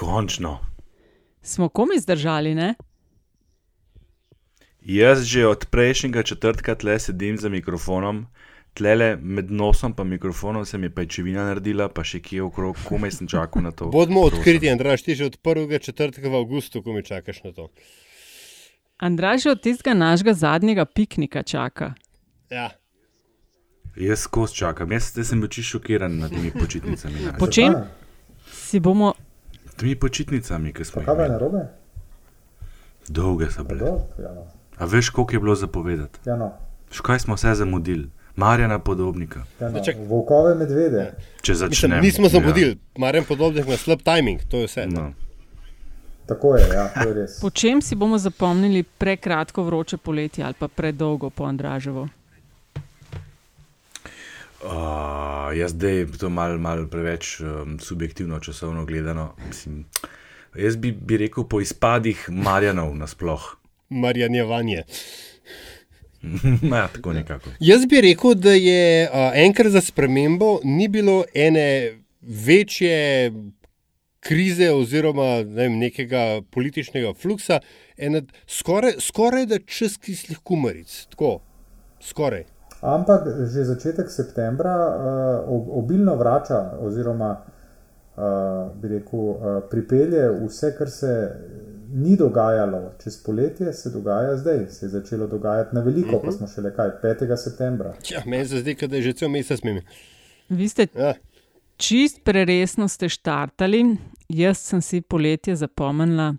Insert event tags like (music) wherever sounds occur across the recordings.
Končno. Smo komi zdržali, ne? Jaz že od prejšnjega četrtka tle sedim za mikrofonom, tle med nosom pa mikrofonom se mi je pajčevina naredila, pa še kje okrog, komaj sem čakal na to. (laughs) Bodimo odkriti, Andraš, ti že od prvega četrtka v avgustu, ko mi čakaš na to. Andraž od tistega našega zadnjega piknika čaka. Ja. Jaz skozi čakam, jaz sem bil čisto šokiran nad temi počitnicami. Po čem si bomo Temi počitnicami, ki smo Pa kaj je jih narobe? Dolge so bile. Dobro, ja, no. A veš, koliko je bilo zapovedati? Ja, no. Škaj smo vse zamudili? Marjana podobnika. Ja, no. Zdaj čak- Volkove, medvede. Če Mislim, začnemo. nismo zamudili, ja. marem podobnih na slab timing, to je vse. Ja. No. Tako je, ja, to je res. Po čem si bomo zapomnili prekratko vroče poletje ali pa predolgo po Andraževo? Uh, jaz zdaj to malo mal preveč um, subjektivno, časovno gledano. Mislim, jaz bi, bi rekel po izpadih Marjanov nasploh. Marjanjevanje. (laughs) ja, tako nekako. Jaz bi rekel, da je uh, enkrat za spremembo ni bilo ene večje krize oziroma ne vem, nekega političnega fluksa, ena, skoraj, skoraj da čez kislih kumaric. Tako, skoraj. Ampak že začetek septembra uh, ob, obilno vrača, oziroma uh, bi rekel, uh, pripelje vse, kar se ni dogajalo čez poletje, se dogaja zdaj. Se je začelo dogajati na veliko, uh -huh. pa smo šele kaj, 5. septembra. Ja, meni se zdi, da je že cel mesec mimo. Vi ste Ja. čist preresno ste štartali. Jaz sem si poletje zapomnila,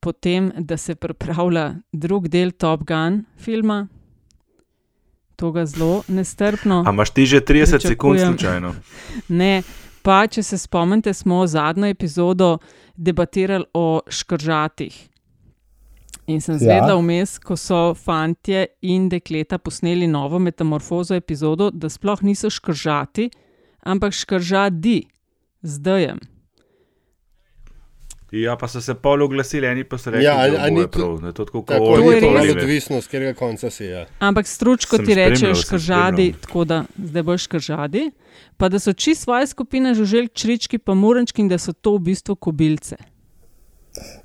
potem, da se pripravlja drug del Top Gun filma. To ga zelo nestrpno. A imaš ti že 30 sekund Pričakujem. slučajno? Ne, pa če se spomnite, smo zadnjo epizodo debatirali o škržatih. In sem zvedela Ja. vmes, ko so fantje in dekleta posneli novo metamorfozo epizodo, da sploh niso škržati, ampak škržadi, zdaj jem. Ja, pa so se pol oglasili, eni pa so rekli, Ja, ja, a- da je ni prav, je to tako Tako To je je res. malo odvisno, z katerega konca si. Ja. Ampak stručko Sem ti reče spremljal, sem škržadi, tako da zdaj boš škržadi. Pa da so čisto svoje skupine žuželk, črički, pa murenčki in da so to v bistvu kobilce.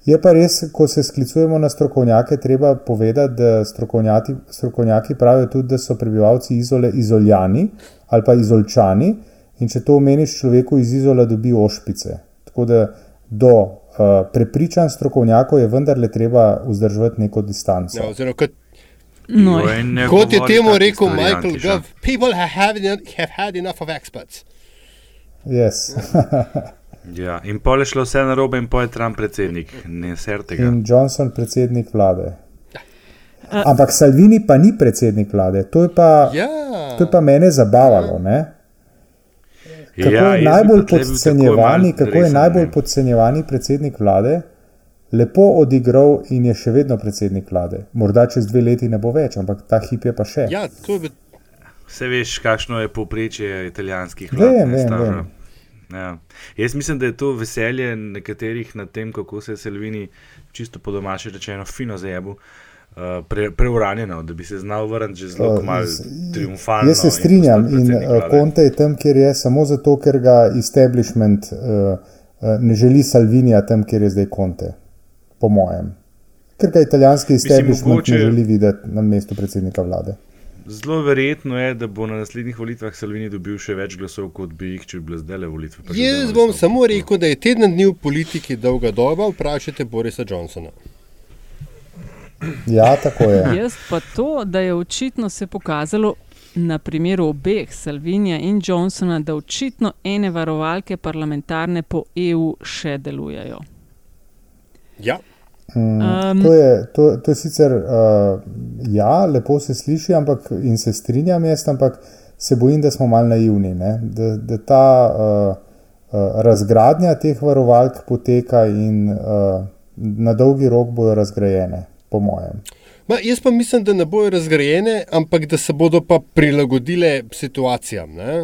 Je pa res, ko se sklicujemo na strokovnjake, treba povedati, da strokovnjaki, strokovnjaki pravijo tudi, da so prebivalci izole izoljani ali pa izolčani. In če to omeniš človeku iz izola, dobi ošpice. Tako da do uh, prepričanj strokovnjakov je vendarle treba vzdrževati neko distanco. Ja, oziroma, kot, No, kot je temu rekel Michael. Gove, people have, have, enough, have had enough of experts. Yes. (laughs) Ja, in pol je šlo vse na robe, in pol je Trump predsednik, ne ser tega. In Johnson predsednik vlade. Ampak Salvini pa ni predsednik vlade. To je pa, Ja, to je pa mene zabavalo. Ne? Kako Ja, je najbolj podcenjevani, kako je najbolj podcenjevani predsednik vlade, lepo odigral in je še vedno predsednik vlade. Morda čez dve leti ne bo več, ampak ta hip je pa še. ja to je Vse veš, kakšno je povprečje italijanskih Vem, vlad. vem, staža. vem. Ja. Jaz mislim, da je to veselje nekaterih nad tem, kako se je Salvini, čisto po domači rečeno, fino zajebu, uh, pre, preuranjeno, da bi se znal vrniti že zelo Uh, malo z- triumfalno. Jaz se in strinjam in predsednik uh. Conte je tam, kjer je, samo zato, ker ga establishment uh, uh, ne želi Salvinija tam, kjer je zdaj Conte, po mojem. Ker ga italijanski establishment mogoče- ne želi videti na mestu predsednika vlade. Zelo verjetno je, da bo na naslednjih volitvah Salvini dobil še več glasov, kot bi jih, če bi bile zdaj le volitve. Jaz bom samo rekel, da je teden dni v politiki dolga doba, vprašajte Borisa Johnsona. Ja, tako je. Jaz pa to, da je očitno se pokazalo na primeru obeh, Salvinija in Johnsona, da očitno ene varovalke parlamentarne po EU še delujejo. Ja, Um, to, je, to, to je sicer, uh, ja, lepo se sliši, ampak in se strinjam jaz, ampak se bojim, da smo malo naivni. ne, Da, da ta uh, uh, razgradnja teh varovalk poteka in uh, na dolgi rok bojo razgrajene, po mojem. Ma, jaz pa mislim, da ne bodo razgrajene, ampak da se bodo pa prilagodile situacijam. Ne?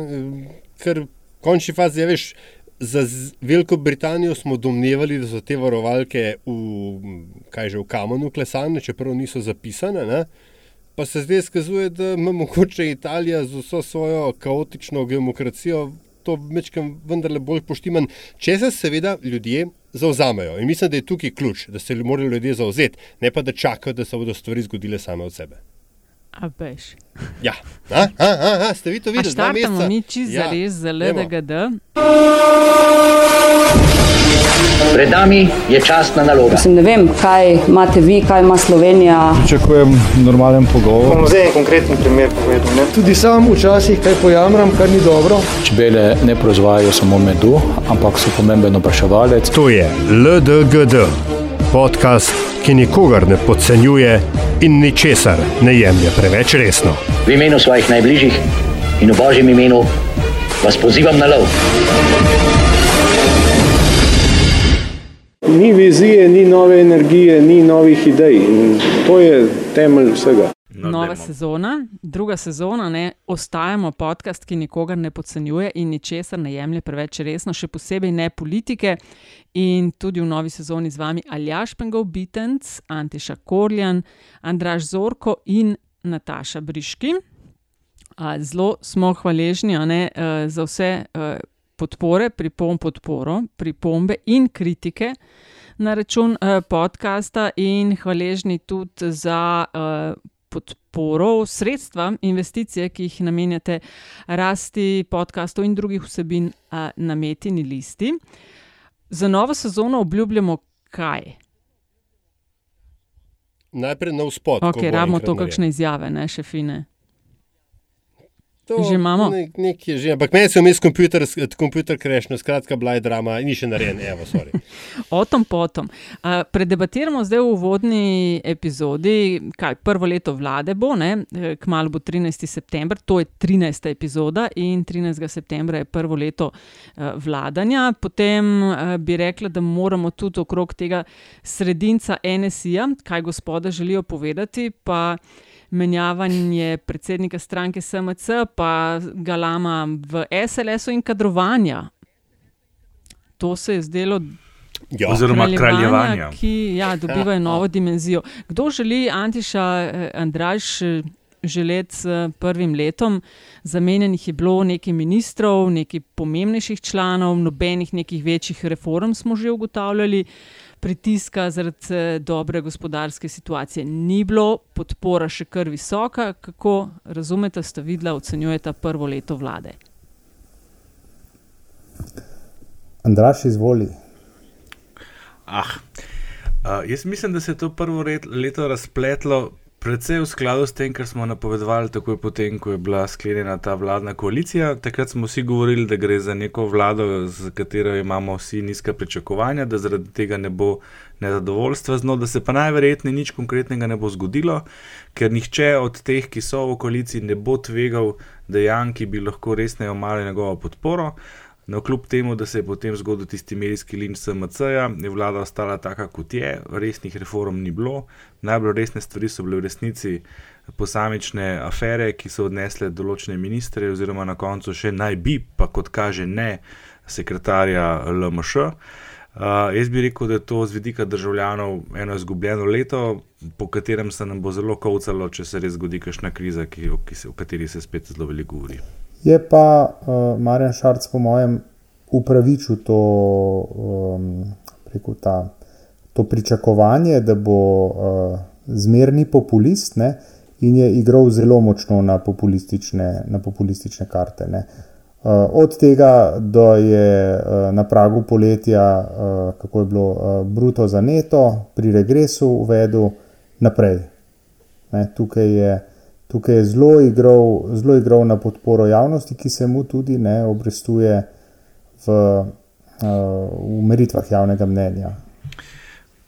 Ker v končni fazi, ja, veš, za Veliko Britanijo smo domnevali, da so te varovalke v, že, v kamenu klesane, čeprav niso zapisane. Ne? Pa se zdaj izkazuje, da ima mogoče Italija z vso svojo kaotično demokracijo to večkrat vendarle bolj poštiman, če se seveda ljudje zauzamejo. In mislim, da je tukaj ključ, da se morajo ljudje zauzeti, ne pa da čakajo, da se bodo stvari zgodile same od sebe. A veš. Ja, a, a, a, a, ste vi to videli? Dva Štartamo meseca? mi čisto Ja, za res, za. LDGD. Pred nami je častna naloga. Mislim, ne vem, kaj imate vi, kaj ima Slovenija. Pričakujem normalen pogovor. bom zdaj en konkreten primer povedal. Ne? Tudi sam včasih kaj pojamram, kar ni dobro. Čebele ne proizvajajo samo medu, ampak so pomemben opraševalec. To je LDGD, podcast, ki nikogar ne podcenjuje in ničesar ne jemlje preveč resno. V imenu svojih najbližjih in v božjem imenu vas pozivam na lov. Ni vizije, ni nove energije, ni novih idej. In to je temelj vsega. No, Nova dajmo. sezona, druga sezona, ne, ostajamo podcast, ki nikogar ne podcenjuje in ničesar ne jemlje preveč resno, še posebej ne politike. In tudi v novi sezoni z vami Aljaš Pengov Bitenc, Antiša Korjan, Andraš Zorko in Nataša Briški. Zelo smo hvaležni a ne, eh, za vse eh, podpore, pripom, podporo, pripombe in kritike na račun eh, podcasta, in hvaležni tudi za eh, podporo, sredstva, investicije, ki jih namenjate rasti podkastov in drugih vsebin eh, na metini listi. Za novo sezono obljubljamo kaj? Najprej na vzpod. Ok, rabimo to kakšne izjave, ne še fine. To Že imamo? Nek, nek je že, ampak meni se je vmes kompjuter, kompjuter krešno, skratka, bila je drama, ni še narejen, evo, sorry. (laughs) O tom potom. Uh, predebatiramo zdaj v uvodni epizodi, kaj prvo leto vlade bo, ne? Eh, kmalu bo 13. september, to je 13. epizoda in 13. septembra je prvo leto uh, vladanja. Potem uh, bi rekla, da moramo tudi okrog tega sredinca NSI-ja, kaj gospoda želijo povedati. Pa menjavanje predsednika stranke SMC, pa galama v SLS-u in kadrovanja. To se je zdelo Ja. Oziroma kraljevanja. ki ja, dobivajo novo dimenzijo. Kdo želi Antiša eh, Andraš eh, želeti s prvim letom? Zamenjenih je bilo nekaj ministrov, nekaj pomembnejših članov, nobenih nekih večjih reform smo že ugotavljali. Pritiska zaradi eh, dobre gospodarske situacije ni bilo, podpora še kar visoka. Kako razumete, sta videla, ocenjujeta prvo leto vlade? Andraš, izvoli. Ah. Uh, jaz mislim, da se je to prvo red, leto razpletlo predvsej v skladu s tem, kar smo napovedovali, takoj potem, ko je bila sklenjena ta vladna koalicija. Takrat smo vsi govorili, da gre za neko vlado, z katero imamo vsi nizka pričakovanja, da zaradi tega ne bo nezadovoljstva z njo, da se pa najverjetneje nič konkretnega ne bo zgodilo, ker nihče od teh, ki so v koaliciji, ne bo tvegal dejanj, ki bi lahko resneje omali njegovo podporo. No, kljub temu, da se je potem zgodil tisti medijski linč SMC-ja, je vlada ostala taka, kot je, resnih reform ni bilo. Najbolj resne stvari so bile v resnici posamične afere, ki so odnesle določene ministre, oziroma na koncu še naj bi, pa kot kaže, ne sekretarja LMŠ. Uh, jaz bi rekel, da je to z vidika državljanov eno izgubljeno leto, po katerem se nam bo zelo kovcalo, če se res zgodi kakšna kriza, ki, ki se, o kateri se spet zelo veliko govori. Je pa uh, Marjan Šarc, po mojem, upravičil to, um, rekel, ta, to pričakovanje, da bo uh, zmerni populist ne, in je igral zelo močno na populistične, na populistične karte. Ne. Uh, od tega, da je uh, na pragu poletja, uh, kako je bilo uh, bruto za neto, pri regresu uvedel naprej. Ne, tukaj je Tukaj je zelo igral, zelo igral na podporo javnosti, ki se mu tudi ne obrestuje v, v meritvah javnega mnenja.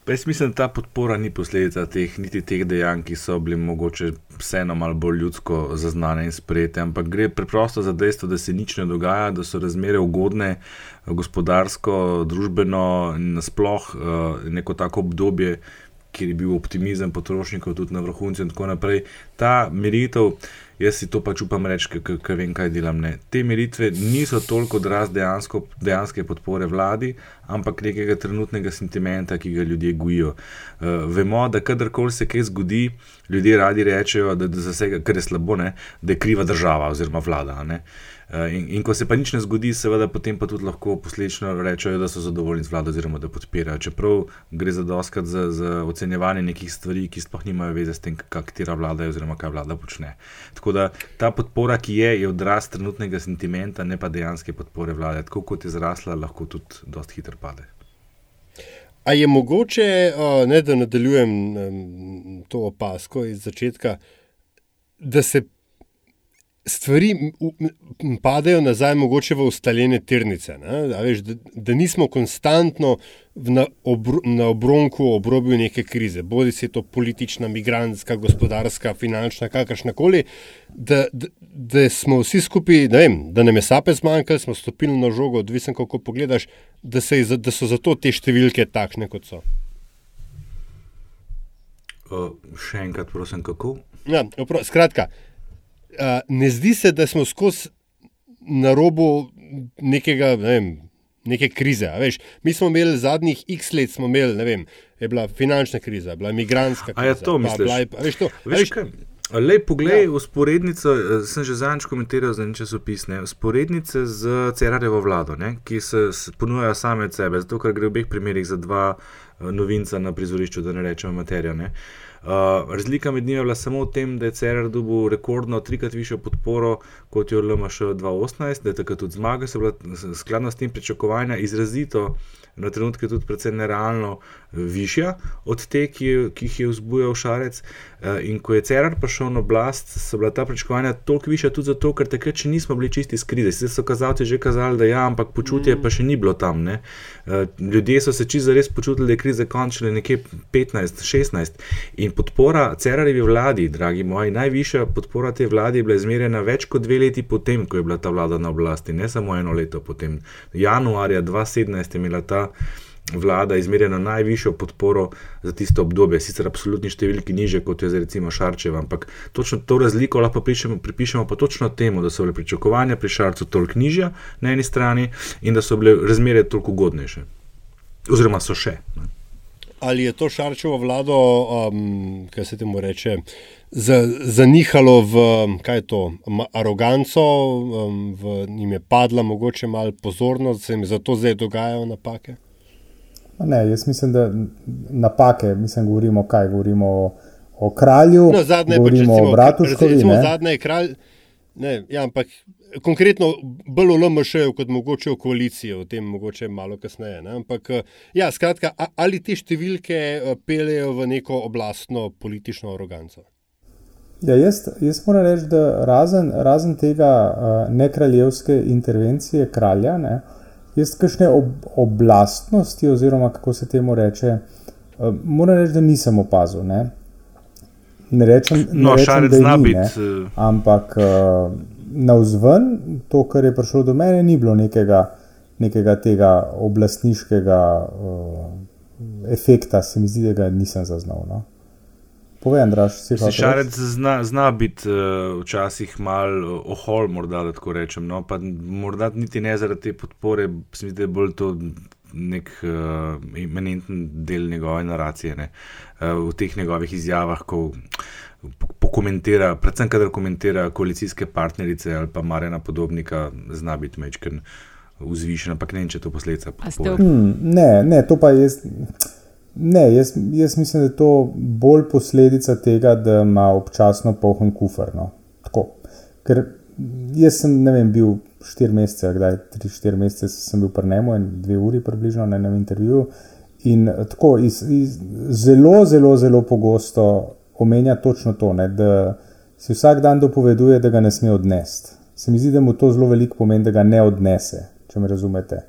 Jaz mislim, da ta podpora ni posledica teh, niti teh dejanj, ki so bili mogoče vseeno malo bolj ljudsko zaznane in sprejete, ampak gre preprosto za dejstvo, da se nič ne dogaja, da so razmere ugodne, gospodarsko, družbeno in nasploh neko tako obdobje, kjer je bil optimizem potrošnikov tudi na vrhuncu in tako naprej. Ta meritev jaz si to pač upam reči, ker vem, kaj delam. Ne. Te meritve niso toliko odraz dejansko, dejanske podpore vladi, ampak nekega trenutnega sentimenta, ki ga ljudje gojijo. Uh, vemo, da kadarkoli se kaj zgodi, ljudje radi rečejo, da, da, vse, kar je slabo, ne, da je kriva država oziroma vlada. Ne. Eh, in, in ko se pa nič ne zgodi, seveda potem pa tudi lahko posledično rečejo, da so zadovoljni z vlado, oziroma da podpirajo. Čeprav gre za doskrat za, za ocenjevanje nekih stvari, ki sploh nimajo veze s tem, katera vlada je oziroma kaj vlada počne. Tako da ta podpora, ki je, je odraz trenutnega sentimenta, ne pa dejanske podpore vlade. Tako kot je zrasla, lahko tudi dosti hitro pade. A je mogoče, ne, da nadaljujem to opasko iz začetka, da se stvari padejo nazaj, mogoče v ustaljene tirnice. Veš, da, da nismo konstantno na, obro, na obronku obrobju neke krize, bodi se to politična, migranska, gospodarska, finančna, kakršna koli, da, da, da smo vsi skupaj, vem, da nam je sape zmanjkalo, smo stopili na žogo, odvisen kako pogledaš, da, se, da so zato te številke takšne, kot so. Uh, še enkrat, prosim, kako? Ja, skratka, ne zdi se, da smo skozi na robu nekega, ne vem, neke krize. Veš, mi smo imeli zadnjih x let, smo imeli, ne vem, je bila finančna kriza, bila imigranska kriza. A je to, misliš? Bila, bila, veš, to, veš, veš, Lej, poglej, ja. usporednico, sem že zadnjič komentiral za časopis, ne, usporednice z Cerarjevo vlado, ne, ki se ponujajo same od sebe, zato ker gre v obeh primerih za dva novinca na prizorišču, da ne rečemo materijo. Uh, Uh, razlika med njimi je bila samo v tem, da je CR dobil rekordno trikrat višjo podporo kot je LMŠ 2018, da je takrat tudi zmaga, se bila skladno s tem pričakovanja izrazito na trenutke tudi precej nerealno višja od te, ki, ki jih je vzbujal Šarec. Eh, in ko je Cerar prišel na oblast, so bila ta pričakovanja toliko višja tudi zato, ker takrat še nismo bili čisti iz krize. Zdaj so kazalci že kazali, da ja, ampak počutje pa še ni bilo tam. Ne? Eh, ljudje so se čisto res počutili, da je kriza končila nekje 15-16 in podpora Cerarjevi vladi, dragi moji, najvišja podpora te vladi je bila izmerjena več kot dve leti potem, ko je bila ta vlada na oblasti, ne samo eno leto potem. Januarja 2017 je imela ta vlada izmerjena najvišjo podporo za tisto obdobje, sicer absolutni številki niže kot je za recimo Šarčeva, ampak točno to razliko lahko pripišemo, pripišemo pa točno temu, da so bile pričakovanja pri Šarcu toliko nižja na eni strani in da so bile razmere toliko ugodnejše. Oziroma so še. Ne. Ali je to Šarčevo vlado, um, kaj se temu reče, zanihalo v to, aroganco, um, v njim je padla mogoče malo pozornost, se jim zato zdaj dogajajo napake? Ne, jaz mislim, da napake, mislim, govorimo kaj, govorimo o, o kralju, no, zadnje, govorimo recimo, o Bratuškovi. Zadnje je kralj, ne, ja, ampak konkretno bolj v LMŠ-ju kot mogoče v koaliciji, o tem mogoče malo kasneje. Ne, ampak, ja, skratka, ali te številke eh, pelejo v neko oblastno politično aroganco? Ja, jaz, jaz moram reči, da razen, razen tega uh, nekraljevske intervencije kralja, ne, uh, Jaz kakšne ob, oblastnosti, oziroma kako se temu reče, uh, moram reči, da nisem opazil. Ne, ne rečem, ne no, rečem da je ni, ne, ampak uh, na vzven, to, kar je prišlo do mene, ni bilo nekega, nekega tega oblastniškega uh, efekta, se mi zdi, da ga nisem zaznal. No. Povej, Andraš, si ti šarec zna, zna biti uh, včasih malo uh, ohol, morda da tako rečem. No? Pa morda niti ne zaradi te podpore, se mi zdi, da je bolj to nek uh, eminenten del njegove naracije, uh, v teh njegovih izjavah, ko pokomentira, predvsem kadar komentira koalicijske partnerice ali pa Marena podobnika, zna biti mečken vzvišen, ampak ne vem, če je to posledica. Hmm, ne, ne, to pa je. Ne, jaz, jaz mislim, da je to bolj posledica tega, da ima občasno poln kufr. No. Ker jaz sem vem, bil štiri mesece, kdaj tri, štiri mesece sem bil pri njemu in dve uri približno na enem intervjuju. In tako iz, iz, zelo, zelo, zelo pogosto omenja točno to, ne, da si vsak dan dopoveduje, da ga ne sme odnesti. Se mi zdi, da mu to zelo veliko pomeni, da ga ne odnese, če me razumete.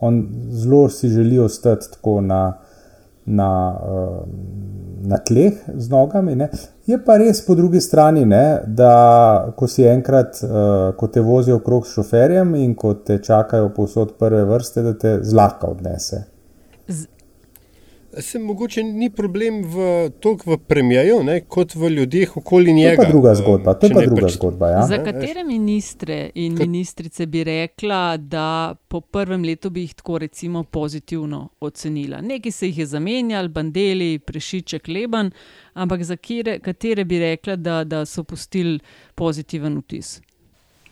On zelo si želi ostati tako na na, uh, na tleh z nogami. Ne. Je pa res po drugi strani, ne, da ko si enkrat, uh, ko te vozijo okrog s šoferjem in ko te čakajo povsod prve vrste, da te zlahka odnese. Se mogoče ni problem v toliko v premijeju, kot v ljudeh okoli njega. To je pa druga zgodba. To je pa druga pač, zgodba ja. Za katere ministre in ministrice bi rekla, da po prvem letu bi jih tako recimo pozitivno ocenila? Neki se jih je zamenjali, bandeli, prešiček, leban, ampak za kire, katere bi rekla, da, da so pustili pozitiven vtis?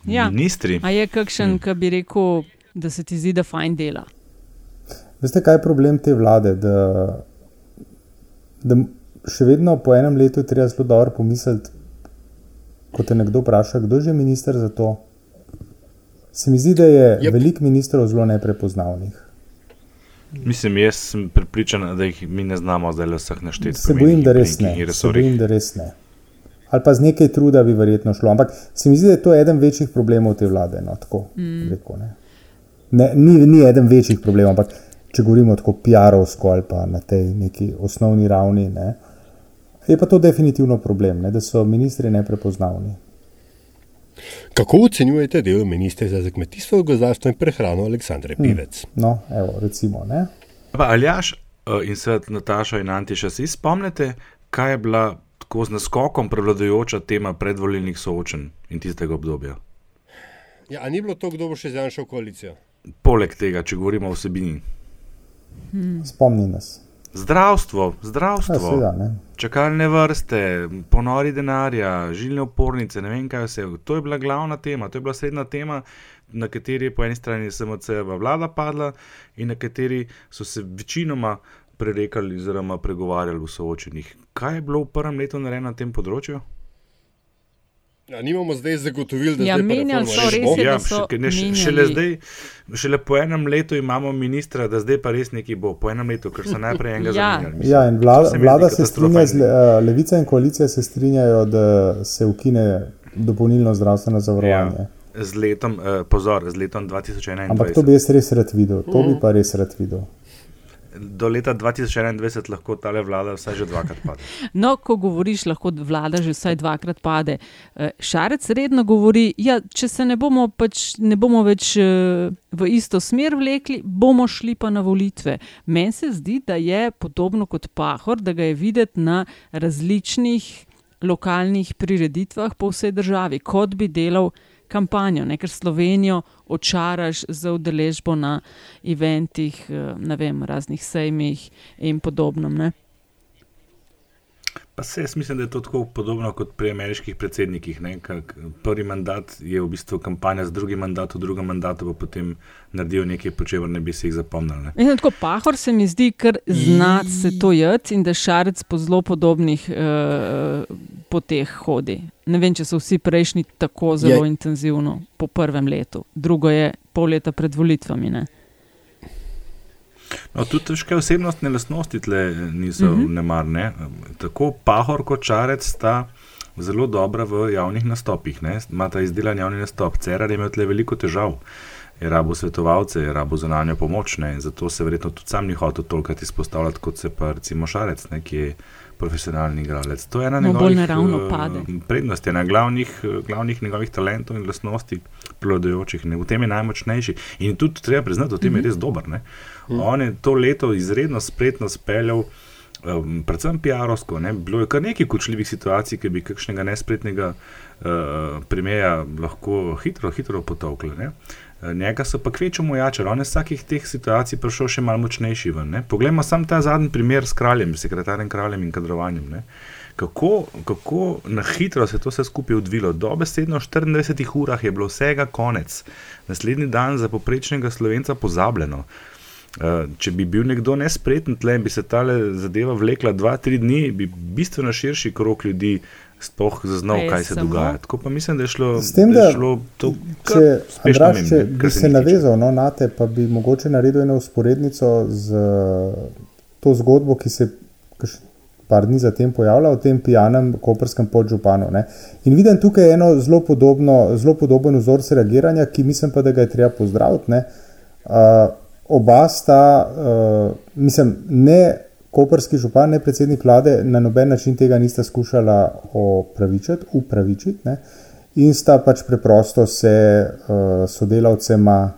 Ja. Ministri. A je kakšen, hmm. ki bi rekel, da se ti zdi, da fajn dela? Veste, kaj je problem te vlade? Da, da še vedno po enem letu je treba zelo dobro pomisliti, ko te nekdo vpraša, kdo je že minister za to. Se mi zdi, da je yep. veliko ministrov zelo neprepoznavnih. Mislim, jaz sem pripričan, da jih mi ne znamo zdaj le vseh našteti. Se bojim, da res ne. Se bojim, da res ne. Ali pa z nekaj truda bi verjetno šlo. Ampak se mi zdi, da je to eden večjih problemov te vlade. No, tako, mm. rekel, ne. Ne, ni, ni eden večjih problemov, ampak če govorimo tako PR-ovsko ali pa na tej neki osnovni ravni, ne, je pa to definitivno problem, ne, da so ministri neprepoznavni. Kako ocenjujete delo ministra za kmetijstvo, gozdarstvo in prehrano Aleksandra hm, Pivec? Hmm. No, evo, recimo. Ne. Aljaš eh, in svet Nataša in Antiša, si spomnite, kaj je bila tako z naskokom prevladujoča tema predvolilnih soočenj in tistega obdobja? Ja, ni bilo to, kdo bo še zjanšal koalicijo? Poleg tega, če govorimo o vsebini. Hmm. Spomni nas. Zdravstvo, zdravstvo. Ja, seveda, čakalne vrste, ponori denarja, žilne opornice, ne vem kaj vse. To je bila glavna tema, to je bila srednja tema, na kateri je po eni strani SMC-eva vlada padla in na kateri so se večinoma prerekali oziroma pregovarjali v soočenih. Kaj je bilo v prvem letu narejeno na tem področju? Ja, nimamo zdaj zagotovili, da ja, menjali so res. Ja, še, šele, zdaj, šele po enem letu imamo ministra, da zdaj pa res neki bo. Po enem letu, ker so najprej enega (laughs) ja. zamenjali. Ja, in vlada, se, vlada se strinja, le, uh, levica in koalicija se strinjajo, da se ukine dopolnilno zdravstveno zavarovanje. Ja. Z letom, uh, pozor, z letom 2021. Ampak to bi jaz res rad videl, to bi mm. pa res rad videl do leta 2021 lahko ta vlada vsaj že dvakrat pade. (laughs) No, ko govoriš, lahko vlada že vsaj dvakrat pade. Eh, Šarec redno govori, da ja, če se ne bomo, pač, ne bomo več eh, v isto smer vlekli, bomo šli pa na volitve. Meni se zdi, da je podobno kot Pahor, da ga je videti na različnih lokalnih prireditvah po vsej državi, kot bi delal kampanjo, ne ker Slovenijo očaraš z udeležbo na eventih, eh, vem, raznih sejmih in podobno. Ne? Pa se jaz mislim, da je to tako podobno kot pri ameriških predsednikih. Prvi mandat je v bistvu kampanja, z drugim mandatom, v drugem mandatu pa potem naredijo nekaj, po čemer ne bi se jih zapomnili. Tako pahor se mi zdi, ker zna se to jeti in da šarec po zelo podobnih uh, poteh hodi. Ne vem, če so vsi prejšnji tako zelo je. intenzivno po prvem letu, drugo je pol leta pred volitvami. Ne? No, tudi težke osebnostne lastnosti tle niso mm -hmm. nemarne. Tako Pahor kot Čarec sta zelo dobra v javnih nastopih. Imata izdelan javni nastop. Cerar je imel tle veliko težav. Je rabo svetovalce, je rabo zunanjo pomoč, ne? zato se verjetno tudi sam ni hotel toliko izpostavljati, kot se pa recimo Šarec, ne? ki je profesionalni igralec. To je ena njegovih uh, prednosti, ena glavnih, glavnih njegovih talentov in lastnosti, prevladujočih. V tem je najmočnejši in tudi treba priznati, da v tem mm -hmm. je mhm. res dober. Ne? Mm. On je to leto izredno spretno speljal. Um, predvsem PR-ovsko, bilo je kar nekaj kočljivih situacij, ki bi kakšnega nespretnega uh, primera lahko hitro, hitro potovkli. Uh, njega so pa kvečemu jačali, on je vsakih teh situacij prišel še malo močnejši ven. Poglejmo samo ta zadnji primer s kraljem, sekretarjem kraljem in kadrovanjem. Ne? Kako, kako na hitro se je to vse skupaj odvilo. Dobesedno v 24 urah je bilo vsega konec, naslednji dan za poprečnega slovenca pozabljeno. Eh, če bi bil nekdo nespreten tle in bi se ta zadeva vlekla dva, tri dni, bi bistveno širši krok ljudi sploh zaznal, kaj se samo? dogaja. Tako pa mislim, da je šlo, tem, da je šlo to, če, Andraž, če bi se navezal no, na te, pa bi mogoče naredil eno usporednico z to zgodbo, ki se je par dni zatem pojavila o tem pijanem koperskem podžupanu. Ne. In vidim tukaj eno zelo, podobno, zelo podoben vzorce reagiranja, ki mislim pa, da ga je treba pozdraviti. Uh, oba sta, uh, mislim, ne koperski župan, ne predsednik vlade, na noben način tega nista skušala opravičiti, upravičiti. Ne? In sta pač preprosto se uh, sodelavcema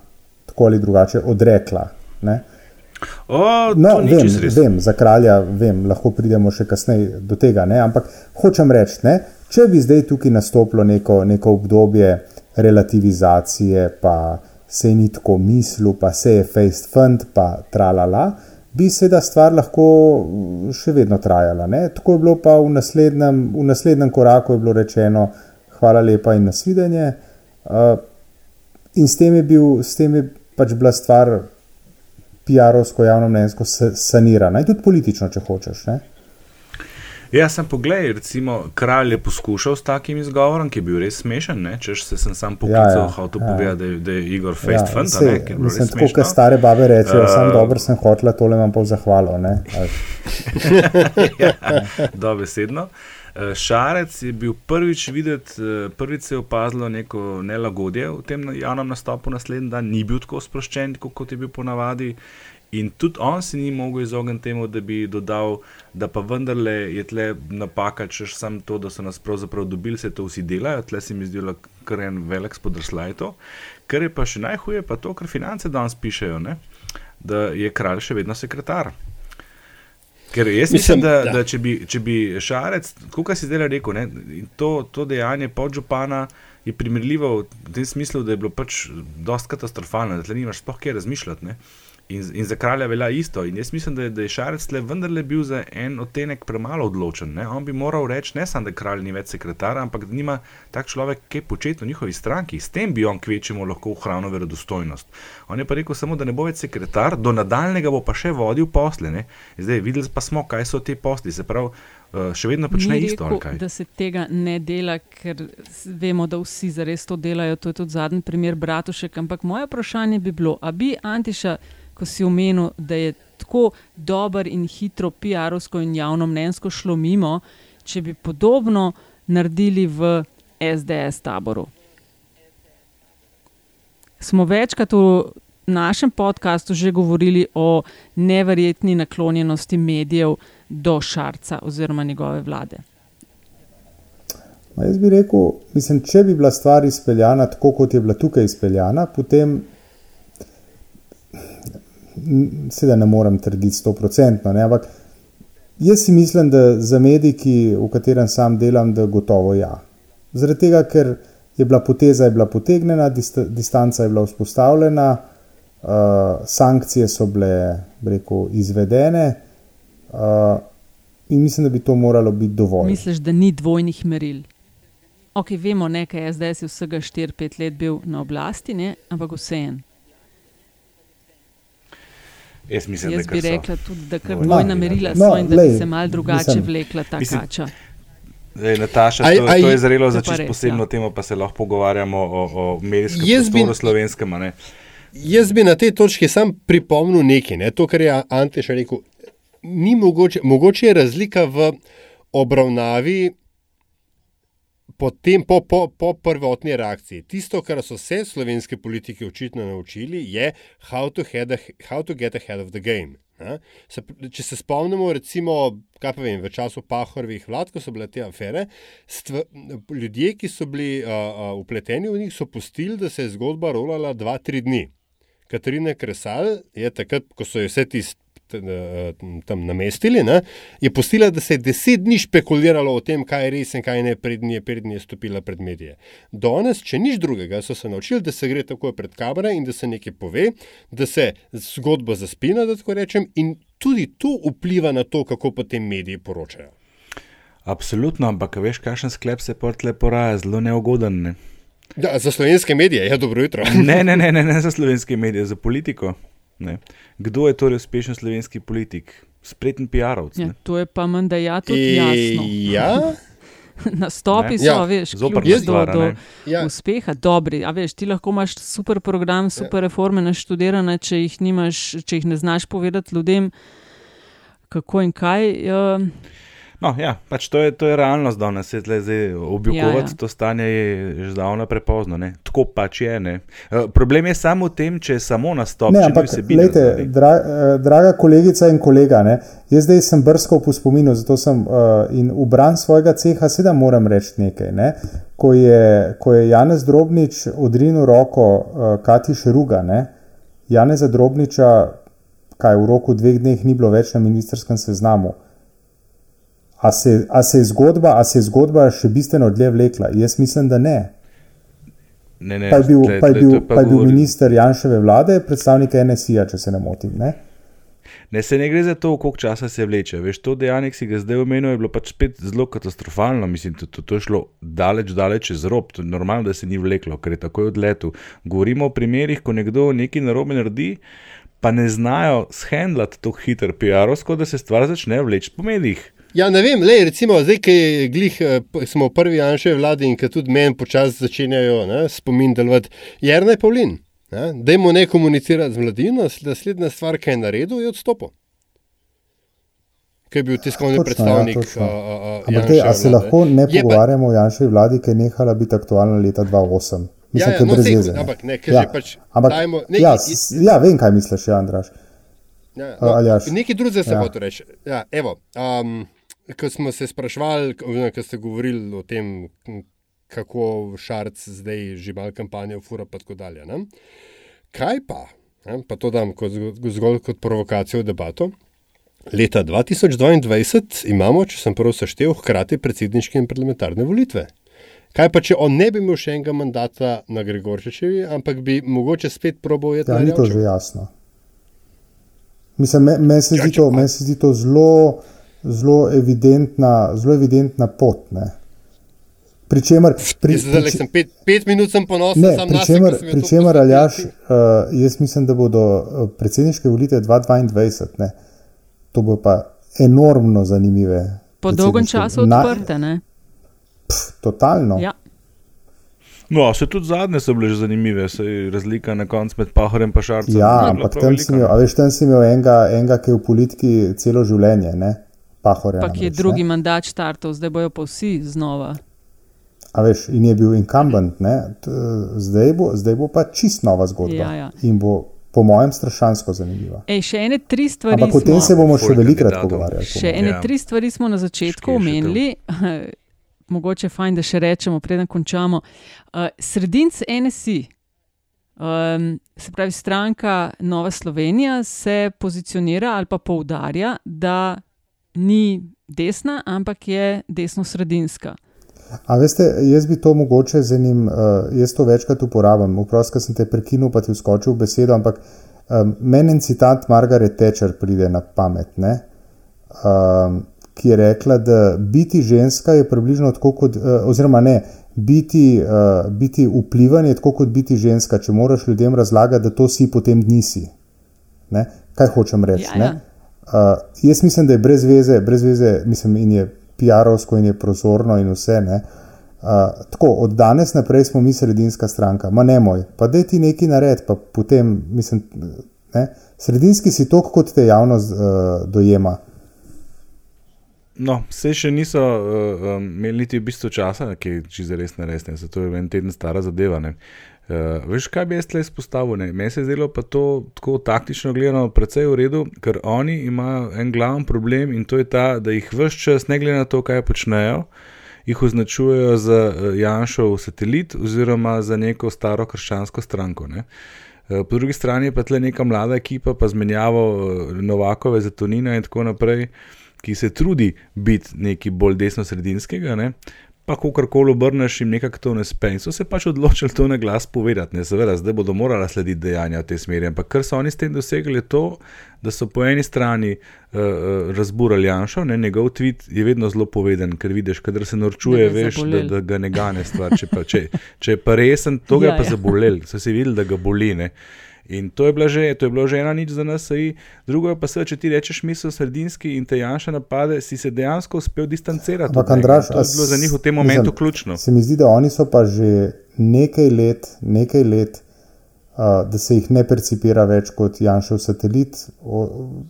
tako ali drugače odrekla. Ne? O, no, vem, vem, za kralja vem, lahko pridemo še kasneje do tega. Ne? Ampak hočem reči, ne? če bi zdaj tukaj nastopilo neko, neko obdobje relativizacije, pa se ni tako mislil, pa se je faced fund, pa tralala, bi se da stvar lahko še vedno trajala. Ne? Tako je bilo pa v naslednjem, v naslednjem koraku, je bilo rečeno, hvala lepa in nasvidenje. Uh, in s tem bil, s tem je pač bila stvar PR-ovsko, javno mnenjsko sanirana in tudi politično, če hočeš. Ne? Ja, sem pogledal, recimo, kralj je poskušal s takim izgovorom, ki je bil res smešen. Če se sem sam poklical, ja, ja, hotel ja. povedati, da, da je Igor Fejst ja, fanta. Ne, mislim, tako kot stare babe rečejo, uh, sem dober, sem hotel, tole imam pa v zahvalo. (laughs) ja, dobesedno. Uh, Šarec je bil prvič videti, uh, prvič se je opazilo neko nelagodje v tem javnem nastopu naslednji dan, ni bil tako sproščen, kot je bil ponavadi. In tudi on se ni mogel izogniti temu, da bi dodal, da pa vendarle je tle napaka, če samo to, da so nas pravzaprav dobili, se to vsi delajo. Tle se mi zdi, da je kar en velik spodrslaj to. Kar je pa še najhuje, pa to, kar finance danes pišejo, ne? da je kralj še vedno sekretar. Ker jaz mislim, mislim da, da. da če, bi, če bi šarec, kot si zdaj rekel, ne, to, to dejanje podžupana je primerljivo v tem smislu, da je bilo pač dosti katastrofalno, da tle nimaš sploh kaj razmišljati. In, in za kralja velja isto. In jaz mislim, da je, da je Šarec le vendarle bil za en odtenek premalo odločen. Ne? On bi moral reči, ne samo, da kralj ni več sekretar, ampak da nima tak človek kaj početi v njihovi stranki. S tem bi on kvečemo lahko ohranil verodostojnost. On je pa rekel samo, da ne bo več sekretar, do nadaljnega bo pa še vodil posle. Ne? Zdaj videli pa smo, kaj so te posli. Se pravi, eh, še vedno počne Ni isto. Rekel, da se tega ne dela, ker vemo, da vsi zares to delajo. To je tudi zadnji primer Bratušek. Ampak moje vprašanje bi bilo, a bi Antiša ko si omenil, da je tako dober in hitro PR-ovsko in javno mnenjsko šlo mimo, če bi podobno naredili v SDS taboru. Smo večkrat v našem podkastu že govorili o neverjetni naklonjenosti medijev do Šarca oziroma njegove vlade. Ma jaz bi rekel, mislim, če bi bila stvar izpeljana tako, kot je bila tukaj izpeljana, potem seveda ne morem trditi sto procentno, ampak jaz si mislim, da za mediji, v katerem sam delam, da gotovo ja. Zaradi tega, ker je bila poteza je bila potegnjena, dist distanca je bila vzpostavljena, uh, sankcije so bile rekel, izvedene. Uh, In mislim, da bi to moralo biti dovolj. Misliš, da ni dvojnih meril? Ok, vemo, da je zdaj vsega 4-5 let bil na oblasti, ne? ampak vseeno. Jaz, mislim, Jaz bi rekla tudi, da kar dvojna merila no, so in da lej, bi se mal drugače mislim, vlekla ta mislim, kača. Zdaj, Nataša, aj, to, aj, to je zrelo za čisto posebno ja. temo, pa se lahko pogovarjamo o, o medijskem prostoru slovenskem. Jaz bi na tej točki sam pripomnil nekaj, ne? to, kar je Ante še rekel. Ni mogoče, mogoče je razlika v obravnavi potem, po, po, po prvotni reakciji. Tisto, kar so se slovenski politiki očitno naučili, je how to, a, how to get ahead of the game. Se, če se spomnimo, recimo, vem, v času Pahorovih vlad, ko so bile te afere, stva, ljudje, ki so bili upleteni v njih, so pustili, da se je zgodba rolala dva, tri dni. Katarina Kresal je takrat, ko so jo vse ti tam namestili, ne, je postila, da se je deset dni špekuliralo o tem, kaj je res in kaj ne, prednji je, prednji je stopila pred medije. Danes, če nič drugega, so se naučili, da se gre tako pred kamere in da se nekaj pove, da se zgodba zaspina, da tako rečem, in tudi to vpliva na to, kako potem mediji poročajo. Absolutno, ampak veš, kakšen sklep se portle poraja, zelo neugoden. Ne? Da, za slovenske medije, ja, dobro jutro. (laughs) ne, ne, ne, ne, ne za slovenske medije, za politiko. Ne. Kdo je torej uspešen slovenski politik? Spreten PR-ovc. Ja, to je pa menda ja tudi jasno. Ja? (laughs) Nastopi so, ja. veš, jaz do, do ja. uspeha, dobri. A veš, ti lahko imaš super program, ja. super ja. reforme naštudirane, če jih, nimaš, če jih ne znaš povedati ljudem, kako in kaj. Uh, No, ja, pač to, je, to je realnost, da se zdaj oblikovati. Ja, ja. To stanje je že zdavno prepozno. Ne? Tako pač je. Ne? Uh, problem je samo v tem, če je samo nastop. Ne, ampak, lejte, dra, uh, draga kolegica in kolega, ne? jaz zdaj sem brskal po spominu, zato sem uh, in v bran svojega ceha sedaj moram reči nekaj. Ne? Ko, je, ko je Janez Drobnič odrinil roko uh, Kati Šeruga, ne? Janeza Drobniča, kaj v roku dveh dneh ni bilo več na ministerskem seznamu. A se, a, se zgodba, a se je zgodba še bistveno dlje vlekla? Jaz mislim, da ne. Ne, ne, pa je bil, tle, pa je tle, bil, to pa pa je bil minister Janševe vlade, predstavnik NSI-ja, če se ne motim. Ne? Ne, se ne gre za to, koliko časa se vleče. Veš, to dejanje, ki si ga zdaj omenil, je bilo pač spet zelo katastrofalno. Mislim, to, to, to je šlo daleč, daleč čez rob. To je normalno, da se ni vleklo, ker je takoj odletel. Govorimo o primerih, ko nekdo nekaj narobe naredi, pa ne znajo shendlati tako hiter PR-ovsko, da se stvar začne vleči po medijih. Ja, ne vem, le, recimo, zdaj, ki je glih, eh, smo v prvi Janševi vladi in ki tudi meni počasi začenjajo ne, spomin delovati, Jrnej Pavlin, ne, dajmo ne komunicirati z mladino, naslednja stvar, ki je naredil, je odstopil. Ki je bil tiskovni Točno, predstavnik. ja, a, a, a, Ampak te, a se lahko ne Je pa- pogovarjamo o Janševi vladi, ki je nehala biti aktualna leta 2008? Mislim, Ja, ja, je no, brez sej, veze. ne. ampak ne, ker že pač ampak, dajmo- ne, ja, i- s- ja, vem, kaj misliš, ja, Andraš. Ja, A, Aljaž. nekaj drugega se Ja. ja. hoče reči. Ja, evo, um, ko smo se sprašvali, ko ste govorili o tem, kako Šarc zdaj žival kampanjo fura in tako dalje. Ne? Kaj pa, ne, pa to dam kot, zgo- zgolj kot provokacijo v debato. Leta 2022 imamo, če sem prav seštel, hkrati predsedniške in parlamentarne volitve. Kaj pa, če on ne bi imel še enega mandata na Gregorčičevi, ampak bi mogoče spet probal jeti Ja, na ni to že jasno. Mislim, me, meni se, Ja, zdi to- pa- meni se zdi to zelo, zelo, evidentna, zelo evidentna pot. Ne. Pričemer, pri, Jaz zdaj sem pet, pet minut sem ponosen, Ne, sam pri na čemer, sebe. pri čemer Aljaš, uh, jaz mislim, da bodo uh, predsedniške volitve 2022, ne, to bo pa enormno zanimive. Po dolgem času na- odprte. Ne? Totalno. Ja. No, se tudi zadnje so bile že zanimive, se je razlika na koncu med Pahorjem in Šarcem. Ja, ampak tam si imel, a veš, tam si imel enega, enega, ki je v politiki celo življenje, ne? Pahorja. Pa ki je drugi ne. mandat štartov, zdaj bojo pa vsi znova. A veš, in je bil incumbent, ne? Zdaj, bo, zdaj bo pa čist nova zgodba. Ja, ja. In bo, po mojem, strašansko zanimiva. Ej, še ene tri stvari. Ampak o tem smo- se bomo še velikrat pogovarjali. po Še ene Ja. tri stvari smo na začetku omenili, (laughs) mogoče fajn, da še rečemo, preden končamo. Uh, sredinc NSI, um, se pravi stranka Nova Slovenija, se pozicionira ali pa poudarja, da ni desna, ampak je desno-sredinska. A veste, jaz bi to mogoče z enim, uh, jaz to večkrat uporabljam, vprost, ker sem te prekinil, pa ti vskočil v besedo, ampak um, meni en citat Margaret Thatcher pride na pamet, ne? Um, ki je rekla, da biti ženska je približno tako kot, uh, oziroma ne, biti, uh, biti vplivan je tako kot biti ženska, če moraš ljudem razlagati, da to si, potem nisi. Ne? Kaj hočem reči? Ja, ja. ne? Uh, jaz mislim, da je brez veze, brez veze mislim, in je PR-ovsko, in je prozorno, in vse. Ne? Uh, tako, od danes naprej smo mi sredinska stranka, ma ne moj, pa da ti nekaj naredi, pa potem, mislim, ne? sredinski si to, kot te javnost uh, dojema. No, vse še niso uh, um, imeli niti v bistvu časa, ki je čisto res naresne, zato je en teden stara zadeva. ne. Uh, veš, kaj bi jaz tle izpostavil? ne? Meni se je zdelo pa to tako taktično gledano precej v redu, ker oni imajo en glavni problem in to je ta, da jih vse čas, ne glede na to, kaj počnejo, jih označujejo za uh, Janšov satelit oziroma za neko staro krščansko stranko. Ne? Eh, Po drugi strani pa tle neka mlada ekipa, pa zmenjavo eh, Novakove, Zatonina in tako naprej, ki se trudi biti nekaj bolj desno-sredinskega, ne? Pa ko karkoli obrneš, jim nekako to ne uspe. In so se pač odločili to na glas povedati, ne seveda, zdaj bodo morali slediti dejanja v tej smeri. Ampak kar so oni s tem dosegli, je to, da so po eni strani uh, razburali Janša, ne, njegov tweet je vedno zelo poveden, ker vidiš, kadar se norčuje, Da veš, da, da ga ne gane stvar. Če, pa, če, če je pa resen, to ga Ja, pa ja. zabolel, so si videli, da ga boli. Ne. In to je, že, to je bilo že ena nič za nas, saj. drugo je pa se, če ti rečeš misel sredinski in te Janša napade, si se dejansko uspel distancirati. Ampak. Andraž, to je bilo za njih v tem momentu mislim, ključno. Se mi zdi, da oni so pa že nekaj let, nekaj let uh, da se jih ne percipira več kot Janšov satelit. O,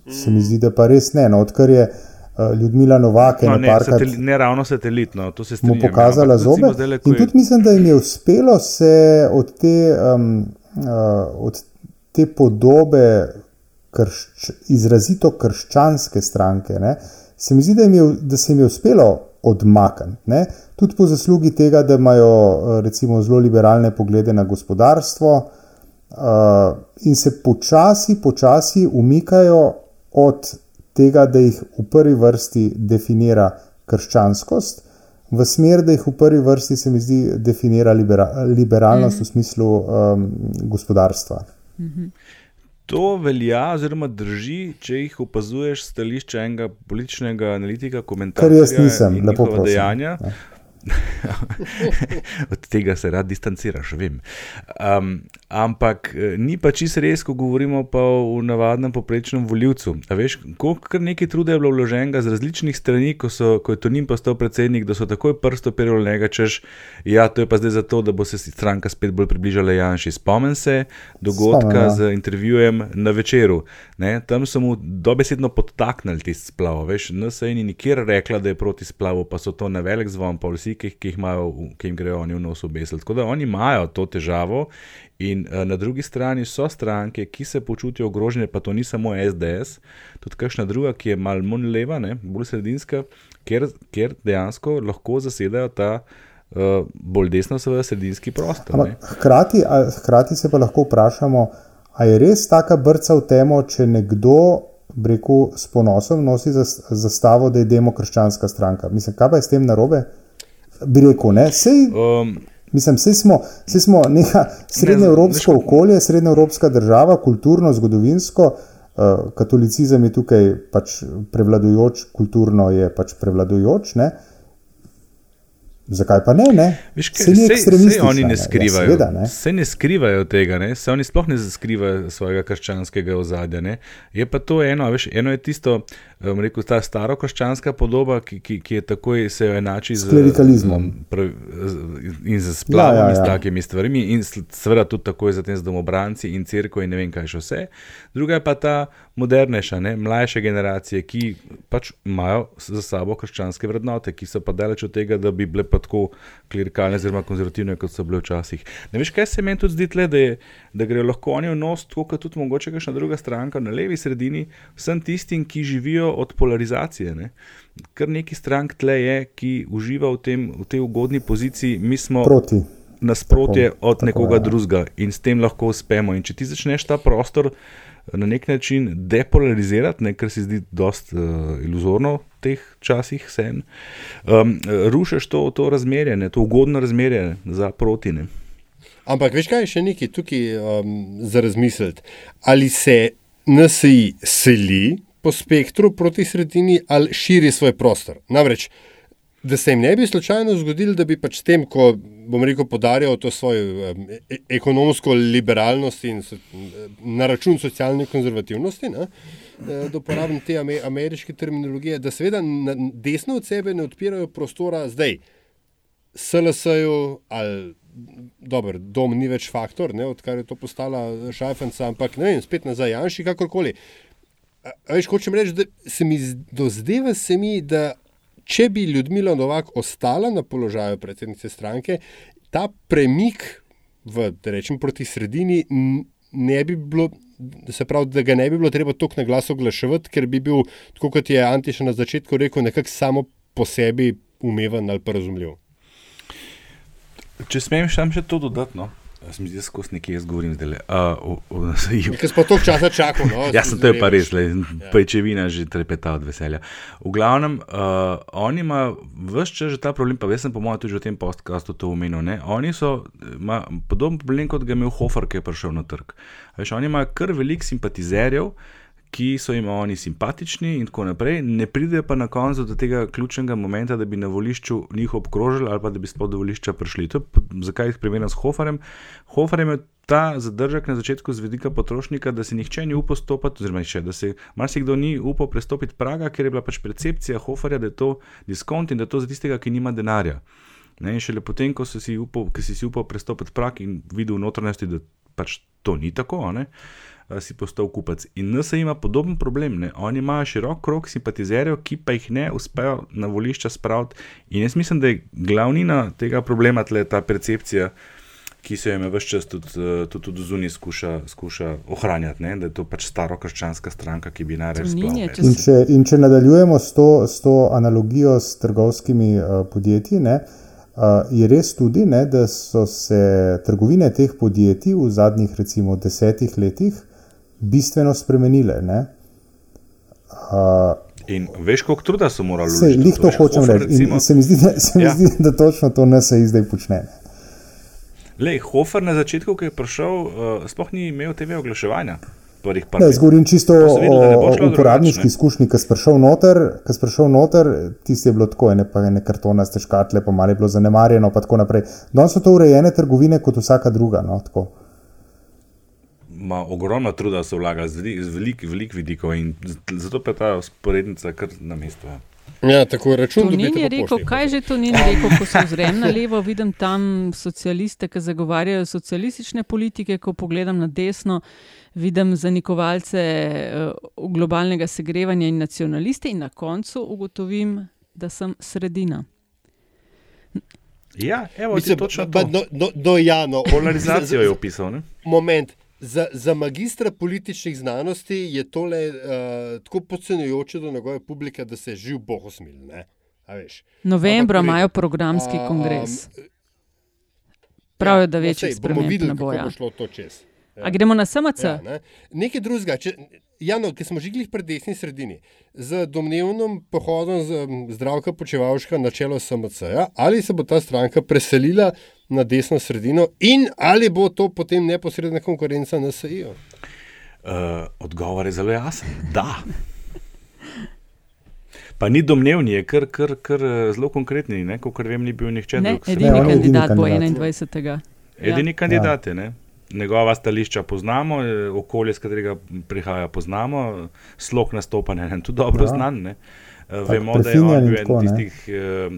se mi zdi, da pa res ne. No, odkar je uh, Ljudmila Novak No, ne, parkrat sateli, ne ravno satelit, no, to se mu strinjam. ja, pokazala ampak zobe. ko In je- tudi mislim, da jim je uspelo se od te, um, uh, od te podobe kršč, izrazito krščanske stranke, ne, se mi zdi, da, jim je, da se jim je uspelo odmakniti. Tudi po zaslugi tega, da imajo uh, recimo zelo liberalne poglede na gospodarstvo. uh, in se počasi, počasi umikajo od tega, da jih v prvi vrsti definira krščanskost, v smer, da jih v prvi vrsti, se mi zdi, definira libera, liberalnost mm v smislu um, gospodarstva. -hmm. To velja, oziroma drži, če jih opazuješ stališča enega političnega analitika, komentarja. Kar jaz nisem, lepo prosim. Dejanja. Ja. (laughs) Od tega se rad distanciraš, vem. Um, ampak eh, ni pa čisto res, ko govorimo pa o navadnem poprečnem voljivcu. Veš, koliko nekaj truda je bilo vloženega z različnih strani, ko, so, ko je to njim postal predsednik, da so takoj prsto operili njega, češ, ja, to je pa zdaj zato, da bo se stranka spet bolj približala Janši. Spomnim se dogodka Spomem, ja. z intervjujem na večeru. Ne? Tam so mu dobesedno podtaknili tisti splav. Veš, NSA ni nikjer rekla, da je proti splavu, pa so to na velik zvon, pa vsi, ki, ki, imajo, ki jim grejo oni v nos obesili. Tako da oni imajo to težavo. In uh, na drugi strani so stranke, ki se počutijo ogrožene, pa to ni samo SDS, tudi kakšna druga, ki je malo manj leva, ne, bolj sredinska, ker, ker dejansko lahko zasedajo ta uh, bolj desno, seveda, sredinski prostor. Hkrati, hkrati se pa lahko vprašamo, ali je res taka brca v temo, če nekdo. Breku s ponosom nosi zastavo, da je demokrščanska stranka. Mislim, kaj pa je s tem narobe? bi rekel, ne, sej. Um, Mislim, vsi smo, smo neka srednjeevropsko ne, okolje, srednjeevropska država, kulturno, zgodovinsko, uh, katolicizem je tukaj pač prevladujoč, kulturno je pač prevladujoč. Ne? Zakaj pa ne? ne? Viš, kaj, se ni ekstremistično. Oni ne skrivajo. Ne? Ja, seveda, ne? Se ne skrivajo tega, ne? se oni sploh ne skrivajo svojega krščanskega ozadja. Ne? Je pa to eno, veš, eno je tisto um, rekel, ta starokrščanska podoba, ki, ki, ki je takoj se enači z klerikalizmom in z splavom ja, ja, ja. in s takimi stvarmi, in seveda tudi takoj za tem z domobranci in crkvo in ne vem kaj še vse. Druga je pa ta modernejša, ne, mlajše generacije, ki pač imajo za sabo krščanske vrednote, ki so pa daleč od tega, da bi bile pa tako klerikalne oziroma konzervativne, kot so bile včasih. Ne veš, kaj se meni tudi zdi tle, da, je, da gre lahko oni v nos, tako kot tudi mogoče kakšna druga stranka na levi sredini, vsem tistim, ki živijo od polarizacije. Ne? Ker neki strank tle je, ki uživa v, tem, v tej ugodni poziciji, mi smo proti. Nasprotje tako, od tako, nekoga ja. drugega in s tem lahko uspemo. In če ti začneš ta prostor na nek način depolarizirati, ne, kar se zdi dost uh, iluzorno v teh časih, um, rušiš to, to razmerje, ne, to ugodno razmerje za protine. Ampak veš kaj, še nekaj tukaj um, za razmisliti. Ali se NSI seli po spektru proti sredini ali širi svoj prostor. Namreč, da se jim ne bi slučajno zgodilo, da bi pač tem, ko bom rekel, podarjal to svojo um, e ekonomsko liberalnost in so, na račun socialne konzervativnosti, ne, da uporabim te ameriške terminologije, da seveda desno od sebe ne odpirajo prostora zdaj, SLS-ju ali. Dober, dom ni več faktor, ne, odkar je to postala šajfenca, ampak ne vem, spet nazaj, Janši, kakorkoli. Veš, hočem reči, da se mi dozdeva, se mi, da če bi Ljudmila Novak ostala na položaju predsednice stranke, ta premik v, da rečem, proti sredini ne bi bilo. Se pravi, da ga ne bi bilo treba tako na glas oglaševati, ker bi bil, tako kot je Antiš na začetku rekel, nekako samo po sebi umeven ali pa razumljiv. Če smem še to dodati, no? Jaz mi zdi, da se nekaj jaz govorim zdaj. Ker smo toliko časa čakali. No, ja, sem to je pa res, le, ja. pečevina že trepeta od veselja. V glavnem, uh, oni imajo vse čas že ta problem, pa jaz sem po mojem tudi v tem podkastu to omenil. Ne? Oni so podoben problem, kot ga je imel Hofer, ki je prišel na trg. Veš, oni imajo kar velik simpatizerjev ki so jim oni simpatični, in tako naprej, ne pridejo pa na koncu do tega ključnega momenta, da bi na volišču njih obkrožili ali pa da bi sploh do volišča prišli. To je, zakaj jih primerjam s Hoferjem? Hofer je ta zadržek na začetku z vidika potrošnika, da se nihče ni upal stopiti, oziroma še, da se marsikdo ni upal prestopiti praga, ker je bila pač percepcija Hoferja, da je to diskont in da je to za tistega, ki nima denarja. Ne, in šele potem, ko si si upal, si upal prestopiti prak in videl v notranjosti, da pač to ni tako, ne, si postal kupec. In NSA ima podoben problem. Ne? Oni imajo širok krog simpatizerjev, ki pa jih ne uspejo na volišča spraviti. In jaz mislim, da je glavnina tega problema tle ta percepcija. Ki se je vse čas tudi, tudi, tudi zunaj skuša, skuša ohranjati, ne? da je to pač staro krščanska stranka, ki bi naj rekla: in, in če nadaljujemo s to, s to analogijo s trgovskimi uh, podjetji, ne, Uh, je res tudi, ne, da so se trgovine teh podjetij v zadnjih, recimo, desetih letih bistveno spremenile. Uh, in veš, koliko truda so morali vložiti? Se, lih to hočem reči. Se mi zdi, da, se mi ja. zdi, da točno to NSA zdaj počne. Lej, Hofer na začetku, ki je prišel, uh, sploh ni imel TV oglaševanja. Ne, zgovorim čisto videli, o, o uporabniški izkušnji, ki si prišel noter, ki si prišel noter, tisti je bilo tako, ne pa ne kartonaste škatle, pa malo je bilo zanemarjeno, pa tako naprej. Danes so to urejene trgovine kot vsaka druga. No, Ma, ogromno truda se vlaga z velikih velik vidikov in zato pa je ta sporednica kar na mestu. Ja. Ja, tako račun. Ni rekel, kaj že to ni rekel, ko se ozrem na levo, vidim tam socialiste, ki zagovarjajo socialistične politike, ko pogledam na desno, vidim zanikovalce uh, globalnega segrevanja in nacionaliste in na koncu ugotovim, da sem sredina. Ja, evo, Mislim, točno ba, do, do, do Jano. (laughs) Polarizacijo je opisal. Ne? Moment. Za, za magistra političnih znanosti je tole uh, tako podcenjujoče do njegove publike, da se je živ bohosmil. Novembra imajo programski kongres. Pravijo, ja, da večje spremembe bomo videli, kako bo šlo to čez. Ja. A gremo na SMC? Ja, ne? Nekaj drugega. Če, Jano, ki smo žigli pred desni sredini, z domnevnim pohodom zdravka počevalška na čelo SMC, ja? ali se bo ta stranka preselila na desno sredino in ali bo to potem neposredna konkurenca na SEO? Uh, odgovor je zelo jasen. Da. Pa ni domnevni, je kar, kar, kar eh, zelo konkretni, kot vem, ni bil nihče drug. Edini ne, kandidat bo 21. Edini ja. kandidat je, ne? Njegova stališča poznamo, eh, okolje, iz katerega prihaja, poznamo, slog nastopanja je tudi dobro ja. znan. Ne? Eh, vemo, da je on bil eden tistih eh,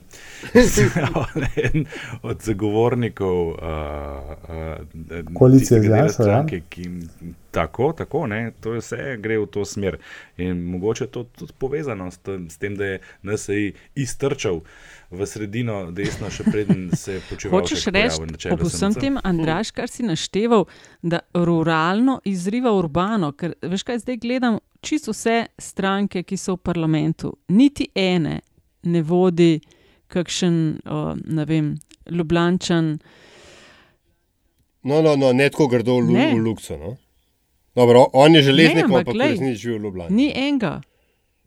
(laughs) (laughs) od zagovornikov uh, uh, koalicije za stranke, ki tako, tako ne, to vse gre v to smer. In mogoče je to tudi povezano s tem, s tem da je NSA iztrčal uh, v sredino, desno, še preden se je počutil. Hočeš reči, po vsem tem, Andraš, kar si našteval, da ruralno izriva urbano, ker veš kaj zdaj gledam, čisto vse stranke, ki so v parlamentu, niti ene ne vodi kakšen, o, ne vem, Ljubljančan. No, no, no, ne tako grdo v, v Luksu. No? Dobro, on je železnik, ampak ni živel v Ljubljani. Ni enega.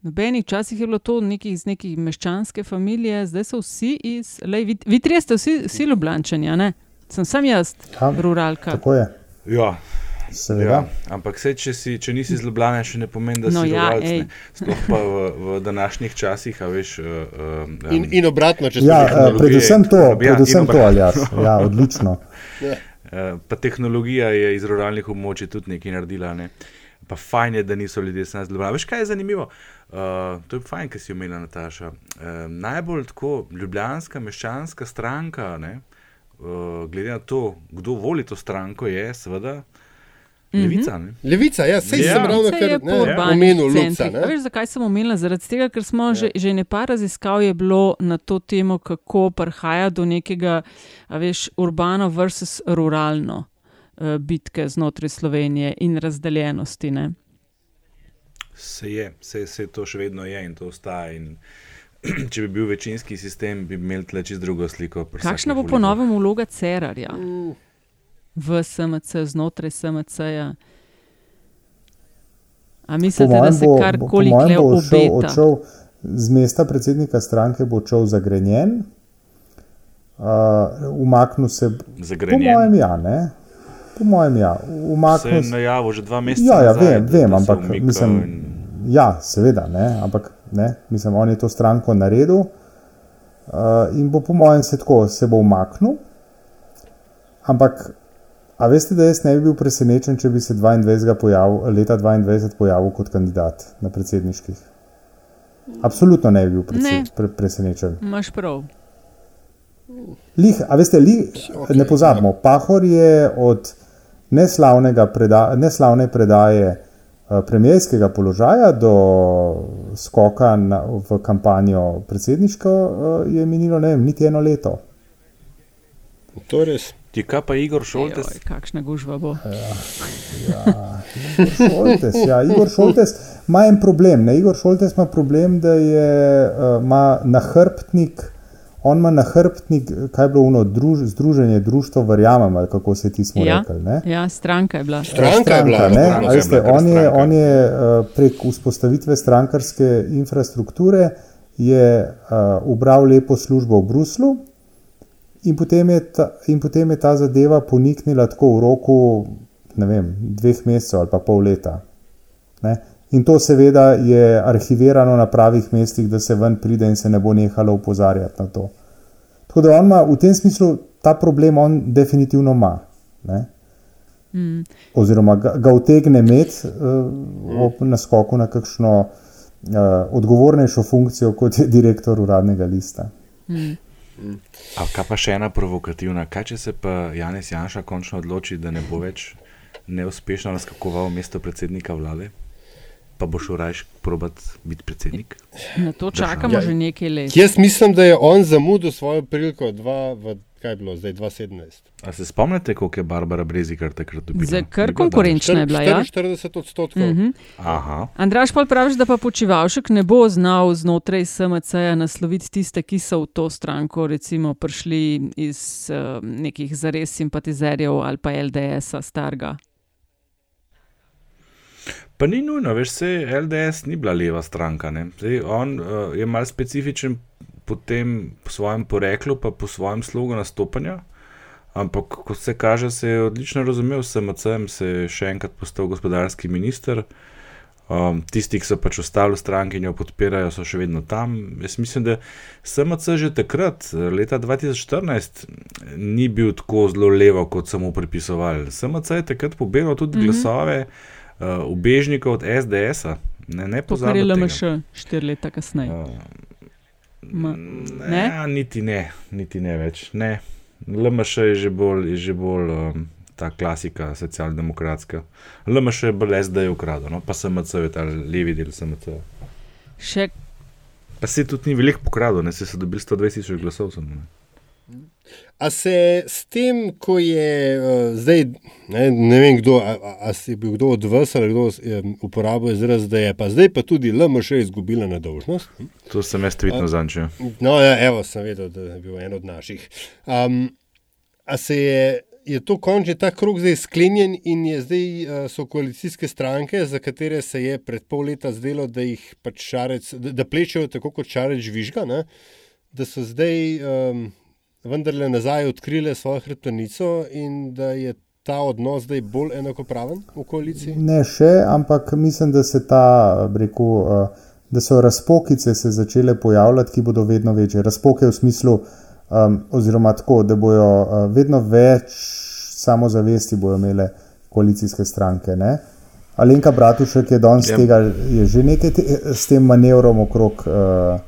Nobenih časih je bilo to neki iz neke meščanske familije, zdaj so vsi iz. Lej, vi, vi tri ste vsi, vsi ljubljančani, ne? Sem sam jaz, ha, ruralka. Tako je. Ja. Ja, ampak se, če, si, če nisi iz Ljubljana, še ne pomeni, da no, si ja, ruralc. Sploh pa v, v današnjih časih, a veš. Uh, um, in, in obratno, če si ja, uh, predvsem to, ja, predvsem to, ali jaz. (laughs) Ja, odlično. ja. Uh, pa tehnologija je iz ruralnih območij tudi nekaj naredila. Ne? Pa fajn je, da niso ljudje s nas zelo. Veš, kaj je zanimivo? Uh, to je fajn, ki si omenila, Nataša. Uh, najbolj tako ljubljanska, meščanska stranka, ne, uh, glede na to, kdo voli to stranko, je seveda. Levica, ne? Levica, ja, sej ja. sem ravno kar omenil Luca. Veš, zakaj sem omenila? Zaradi tega, ker smo ja. že, že nekaj raziskav je bilo na to temo, kako prihaja do nekega, veš, urbano versus ruralno bitke znotraj Slovenije in razdeljenosti, ne? Se je, se, se to še vedno je in to ostaja. In (clears throat) če bi bil večinski sistem, bi imeli tle čisto drugo sliko. Kakšna bo po novem vloga Cerarja mm. v SMC, znotraj SMC-ja? A mislite, da se karkoli le obeta? Z mesta predsednika stranke bo šel zagrenjen, uh, umaknil se bo. Zagrenjen. Po mojem, ja, ne. Po mojem, ja. Umaknil se je najavo že dva meseca. Ja, ja nazaj, vem, vem ampak mislim. In... Ja, seveda, ne, ampak ne, mislim, on je to stranko naredil uh, in bo, po mojem, se tako se bo umaknil. Ampak, a veste, da jaz ne bi bil presenečen, če bi se 22. Pojavil, leta 2022 pojavil kot kandidat na predsedniških? Absolutno ne bi bil predse, pre, presenečen. Imáš prav. Lih, a veste, lih, okay, ne pozabimo, ja. Pahor je od preda, neslavne predaje. Eh, premijerskega položaja do skoka na, v kampanjo predsedniško eh, je minilo ne vem, niti eno leto. To je res. Ti kaj pa Igor Šoltes? Joj, kakšna gužva bo. Ja, ja, Igor Šoltes, ja, Igor Šoltes ima en problem. Ne? Igor Šoltes ima problem, da je, ima nahrbtnik on ima nahrbtnik, kaj je bilo ono, druž, združenje, društvo, verjamem, ali kako se ti smo ja, rekli. Ne? Ja, stranka je bila. Stranka, stranka je bila, ne? stranka je bila, on, je, on je uh, prek vzpostavitve strankarske infrastrukture je uh, ubral lepo službo v Bruslu. In potem, ta, in potem je ta zadeva poniknila tako v roku vem, dveh mesecev ali pa pol leta. Ne? In to seveda je arhivirano na pravih mestih, da se ven pride in se ne bo nehalo upozarjati na to. Tako da on ima v tem smislu ta problem, on definitivno ima. Ne? Mm. Oziroma ga, ga utegne imeti uh, ob naskoku na kakšno uh, odgovornejšo funkcijo, kot je direktor uradnega lista. Mm. A kaj pa še ena provokativna? Kaj če se pa Janez Janša končno odloči, da ne bo več neuspešno naskakoval mesto predsednika vlade? Pa bo šel raje probat biti predsednik? Na to čakamo Ja. že nekaj let. Jaz mislim, da je on zamudil svojo priliko, dva, v, kaj je bilo zdaj, 2017. A se spomnite, koliko je Barbara Brezikar takrat dobila? Zdaj, kar konkurenčna je bila. Ja? 44 odstotkov. Mhm. daleč. Aha. Andraš pa praviš, da pa počivalšek ne bo znal znotraj SMC-ja nasloviti tiste, ki so v to stranko recimo prišli iz uh, nekih zares simpatizerjev ali pa LDS-a starega. Pa ni nujno, veš, se LDS ni bila leva stranka. ne. Zdaj, on uh, je mal specifičen po tem po svojem poreklu, pa po svojem slogu nastopanja. Ampak, kot se kaže, se je odlično razumel s SMC-jem, se je še enkrat postal gospodarski minister. Um, tisti, ki so pač ostali v stranki in jo podpirajo, so še vedno tam. Jaz mislim, da SMC že takrat, leta 2014, ni bil tako zelo levo, kot so mu pripisovali. SMC je takrat pobiral tudi Mhm. glasove uh, ubežnikov od SDS-a. Ne, ne To, kar je pozabite. LMŠ štiri leta kasneje. Ma- Ne, ja, niti ne, niti ne več. Ne. LMŠ je že bolj, je že bolj um, ta klasika socialdemokratska. LMŠ je bolj SD ukradel, no? pa SMC je ta levi del SMC. Še Pa se tudi ni veliko pokradil, ne se so dobili 120 tisoč glasov. Samo, ne. A se s tem, ko je uh, zdaj, ne, ne vem kdo, a, a, a si bil kdo od vas ali kdo um, uporabil izraz, da je pa zdaj pa tudi LMŠ izgubila nedolžnost. To sem jaz tvitno zančil. No, ja, evo, sem vedel, da je bil en od naših. Um, a se je, je to končni ta krog zdaj sklenjen in je zdaj uh, so koalicijske stranke, za katere se je pred pol leta zdelo, da jih pač šarec, da, da plečejo tako kot šarec žvižga, ne? da so zdaj um, vendarle nazaj odkrile svojo hrbtenico in da je ta odnos zdaj bolj enakopraven v koaliciji. Ne še, ampak mislim, da se ta, rekel, uh, da so razpokice se začele pojavljati, ki bodo vedno večje. Razpoke v smislu, um, oziroma tako, da bojo uh, vedno več samozavesti bojo imele koalicijske stranke. Ne? Alenka Bratušek je danes Ja. tega je že nekaj te, s tem manevrom okrog uh,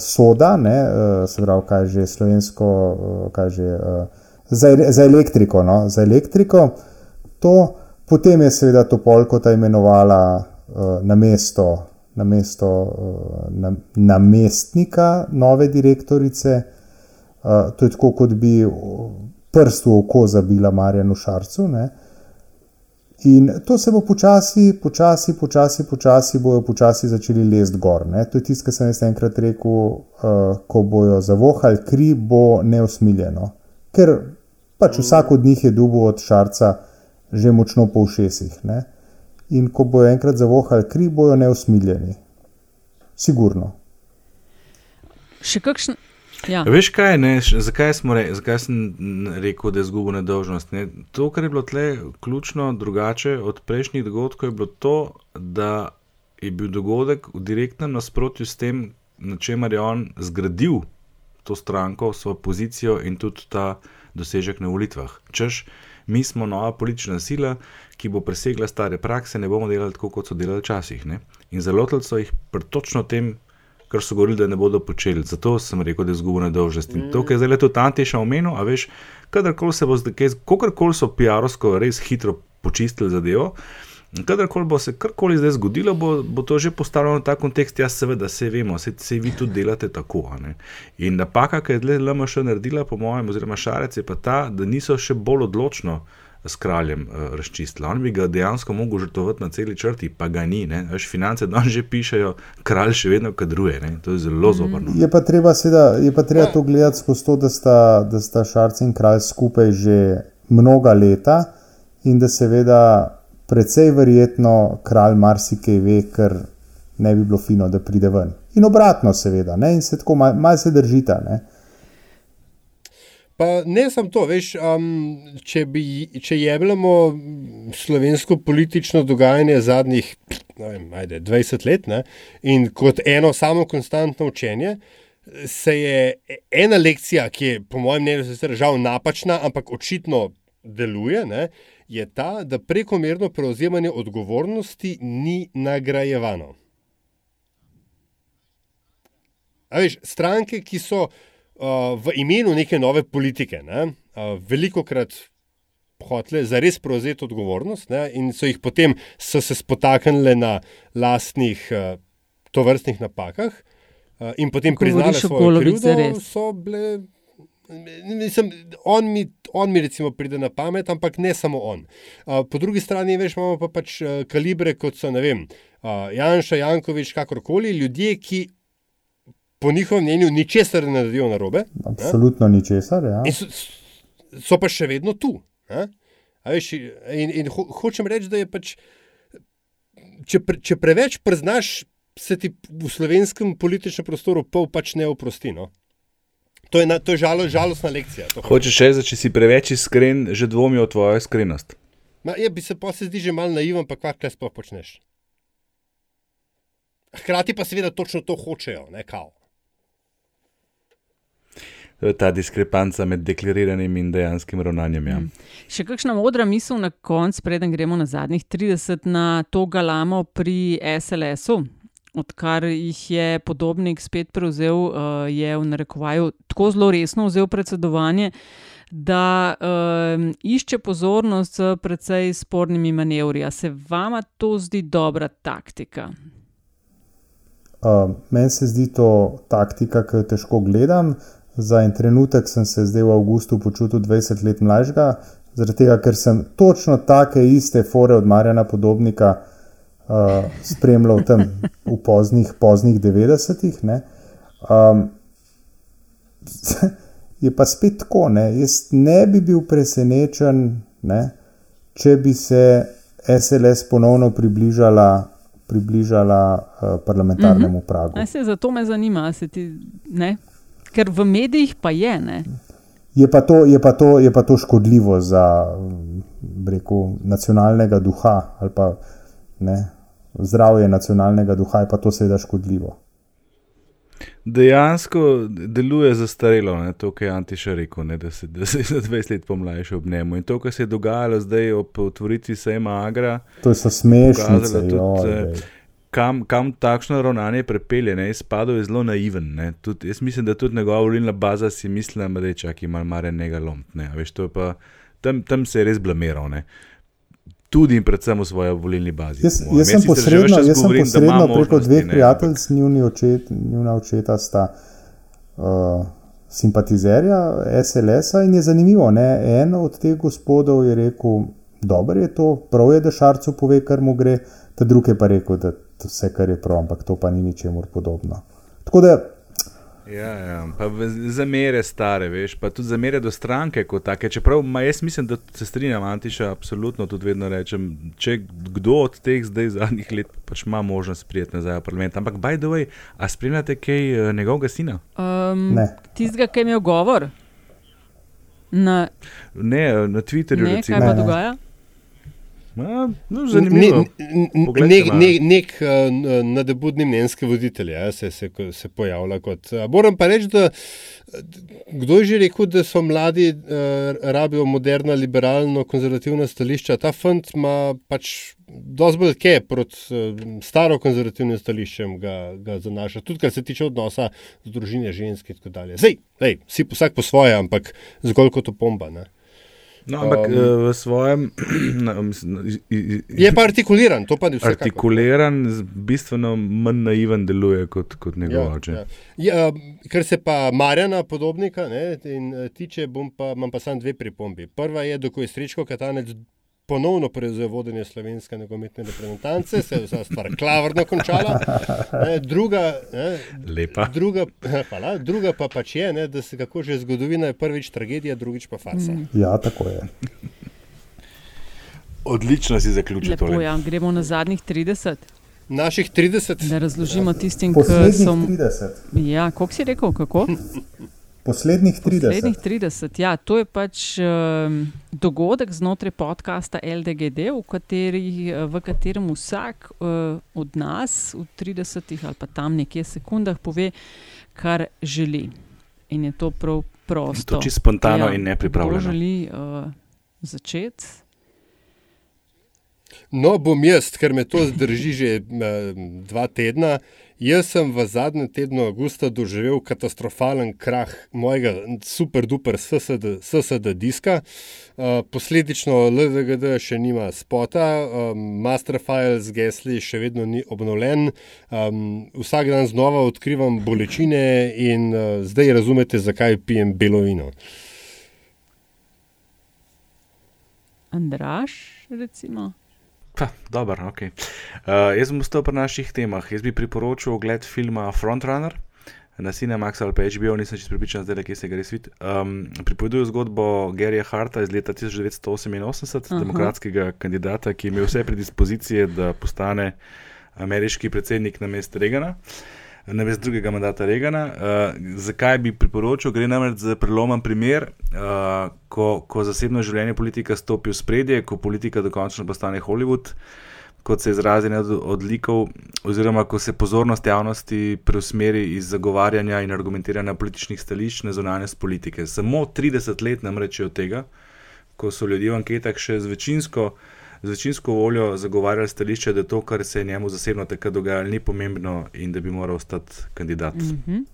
soda, ne, uh, se pravi, kaj že slovensko, uh, kaj že uh, za, za elektriko. No, za elektriko to, potem je seveda Topolko ta imenovala uh, na mesto. Na mesto uh, na, namestnika nove direktorice, uh, to je tako, kot bi prst v oko zabila Marjanu Šarcu. Ne? In to se bo počasi, počasi, počasi, počasi bojo počasi začeli lezti gor. Ne? To je tisto, kar sem jaz enkrat rekel, uh, ko bojo zavohali kri, bo neusmiljeno. Ker pač vsak od njih je dubo od šarca že močno po ušesih. Ne? In ko bojo enkrat zavohali kri, bojo neusmiljeni. Sigurno. Še kakšen. Ja. Veš kaj, ne, zakaj, re, zakaj sem rekel, da je izgubil nedolžnost? Ne? To, kar je bilo tle ključno drugače od prejšnjih dogodkov, je bilo to, da je bil dogodek v direktnem nasprotju s tem, na čemer je on zgradil to stranko, svojo pozicijo in tudi ta dosežek na volitvah. Češ, mi smo nova politična sila, ki bo presegla stare prakse, ne bomo delali tako, kot so delali včasih. In zalotili so jih pri točno tem, kar so govorili, da ne bodo počeli. Zato sem rekel, da je izgubil nedolžnost. In to, kar je zdaj tudi Antiša omenil, a veš, kadarkoli se bo zdaj, kakorkoli so PR-ovsko res hitro počistili zadevo. Kadarkoli bo se karkoli zdaj zgodilo, bo, bo to že postavljeno v ta kontekst. Ja, seveda, se vemo, se, se vi tudi delate tako. In napaka, ki je zdaj LMŠ naredila, po mojem, oziroma Šarec, je pa ta, da niso še bolj odločno s kraljem uh, razčistila. On bi ga dejansko mogel žrtvovati na celi črti, pa ga ni. Veš, finance danes že pišajo, kralj še vedno kadruje. Ne? To je zelo zoprno. Je pa treba, seveda, je pa treba to gledati skozi to, da sta, da sta Šarc in kralj skupaj že mnoga leta in da seveda precej verjetno kralj marsikaj ve, ker ne bi bilo fino, da pride ven. In obratno, seveda, ne? in se tako malce mal se držita. Ne? Pa ne samo to, veš, um, če, bi, če jemljemo slovensko politično dogajanje zadnjih vem, ajde, 20 let ne, in kot eno samo konstantno učenje, se je ena lekcija, ki je po mojem mnenju žal napačna, ampak očitno deluje, ne, je ta, da prekomerno prevzemanje odgovornosti ni nagrajevano. A veš, stranke, ki so v imenu neke nove politike, ne, uh, veliko krat hotele za res prevzeti odgovornost ne, in so jih potem so se spotaknile na lastnih uh, tovrstnih napakah uh, in potem priznali svojo krivdo, so bile. Mislim, on, mi, on mi recimo pride na pamet, ampak ne samo on. Uh, po drugi strani, veš, imamo pa pač uh, kalibre, kot so vem, uh, Janša, Jankovič, kakorkoli, ljudje, ki po njihovem mnenju ničesar ne naredijo na robe. Absolutno ne? ničesar. Ja. So, so pa še vedno tu. Veš, in in ho, hočem reči, da je pač, če, pre, če preveč preznaš, se ti v slovenskem političnem prostoru pol pač ne oprosti. No? To je, na, to je žalo, žalostna lekcija. Hočeš reči, da če si preveč iskren, že dvomijo v tvojo iskrenost. Ma, je, bi se pa se zdi že malo naivan, pa kaj kaj sploh počneš. Hkrati pa seveda točno to hočejo, ne kao ta diskrepanca med deklariranim in dejanskim ravnanjem. Ja. Mm. Še kakšna modra misel na koncu, preden gremo na zadnjih 30 na to galamo pri SLS-u? Odkar jih je podobnik spet prevzel, uh, je v narekovaju tako zelo resno vzel predsedovanje, da uh, išče pozornost s precej spornimi manevri. A se vama to zdi dobra taktika? Uh, meni se zdi to taktika, ki jo težko gledam. Za en trenutek sem se zdaj v Avgustu počutil 20 let mlajšega, zaradi tega, ker sem točno take iste fore od Marjana Podobnika uh, spremljal tam v poznih, poznih 90-ih. Um, (laughs) je pa spet tako, ne? jaz ne bi bil presenečen, ne? če bi se SLS ponovno približala. Približala uh, parlamentarnemu mhm. pragu. Se, zato me zanima, ali ti ne, ker v medijih pa je. Ne? Je pa, to, je, pa to, je pa to škodljivo za rekel, nacionalnega duha ali pa ne, zdravje nacionalnega duha, je pa to seveda škodljivo. Dejansko deluje zastarelo, ne, to, kar je Antiša rekel, ne, da, se, je za 20 let pomlajši ob njemu. In to, kar se je dogajalo zdaj ob otvoritvi Sejma Agra, to so smešnice. Joj, kam, kam takšno ravnanje prepelje, ne, izpadel je zelo naiven. Tud, jaz mislim, da tudi njegova volilna baza si misli, da je ima mare nekaj lom. Ne, veš, pa, tam, tam se je res blamiral. Ne. Tudi in predvsem v svoji volilni bazi. Jaz, jaz sem posredno, jaz govorim, sem posredno preko dveh prijateljic, njuna očet, očeta sta uh, simpatizerja SLS-a in je zanimivo. Ne? En od teh gospodov je rekel, dobro je to, prav je, da Šarcu pove, kar mu gre, ta drugi pa je rekel, da vse, kar je prav, ampak to pa ni ničemur podobno. Tako da. Ja, ja. pa zamere stare, veš, pa tudi zamere do stranke kot take. Čeprav jaz mislim, da se strinjam, Antiša, absolutno tudi vedno rečem, če kdo od teh zdaj zadnjih let pač ima možnost prijeti nazaj v parlament. Ampak, by the way, a spremljate kaj uh, njegovega sina? Um, ne. Tistega, ki je imel govor? Na... Ne, na Twitterju. Ne, recimo. kaj pa dogaja? No, zanimivo. Nek, nek, nek uh, nadebudni mnenjski voditelj ja, se, se, se pojavlja kot. Uh, moram pa reči, da kdo je že rekel, da so mladi uh, rabijo moderna, liberalno, konzervativna stališča. Ta fant ima pač dosti bolj ke proti uh, staro konzervativnim stališčem ga, ga zanaša, tudi kar se tiče odnosa z družine ženske in tako dalje. Zdaj, lej, si vsak po svoje, ampak zgolj kot opomba. Ne? No, ampak um, v svojem. (clears throat) Na, mislim, iz, iz, je pa artikuliran, to pa ni vse. Artikuliran, bistveno manj naiven deluje kot, kot njegov ja, oče. Ja. Ja, ker se pa Marjana podobnika ne, tiče, pa, imam pa samo dve pripombi. Prva je, da ko je Srečko Katanec ponovno prevzel vodenje slovenske nogometne reprezentance, se je vsa stvar klavrno končala. Ne, druga, ne, druga, (laughs) hvala, druga pa pač je, ne, da se kako že zgodovina je prvič tragedija, drugič pa farsa. Mm. Ja, tako je. Odlično si zaključil to. Ja, gremo na zadnjih 30. Naših 30. Da razložimo tistim, ki so. 30. Ja, koliko si rekel, kako? (laughs) Poslednjih 30. Poslednjih 30 ja, to je pač um, dogodek znotraj podcasta LDGD, v, kateri, v katerem vsak uh, od nas v 30 ali pa tam nekje sekundah pove, kar želi. In je to prav prosto. To je čisto spontano ja, in nepripravljeno. Kdo želi uh, začeti? No, bom jaz, ker me to zdrži že uh, dva tedna. Jaz sem v zadnjem tednu avgusta doživel katastrofalen krah mojega super-duper SSD, SSD diska. Uh, posledično LDGD še nima spota, um, masterfile z gesli še vedno ni obnovljen. Um, vsak dan znova odkrivam bolečine in uh, zdaj razumete, zakaj pijem belo vino. Andraš, recimo. Pa, dober, okay. uh, jaz bom ostal pri naših temah. Jaz bi priporočil ogled filma Frontrunner na Cinemax ali pa HBO, nisem čisto pripričan, zdaj, kje se ga res vidi. Um, pripoveduje zgodbo Garyja Harta iz leta 1988, Aha. demokratskega kandidata, ki je imel vse predispozicije, da postane ameriški predsednik na mestu Regana. Uh, na mestu drugega mandata Regana. Uh, zakaj bi priporočil? Gre namreč za prelomen primer, uh, ko, ko zasebno življenje politika stopi v spredje, ko politika dokončno postane Hollywood, kot se izrazi od odlikov, oziroma ko se pozornost javnosti preusmeri iz zagovarjanja in argumentiranja političnih stališč na zunanjost politike. Samo 30 let namreč od tega, ko so ljudje v anketah še z večinsko z večinsko voljo zagovarjali stališče, da to, kar se je njemu zasebno takrat dogajalo, ni pomembno in da bi moral ostati kandidat. Mm -hmm.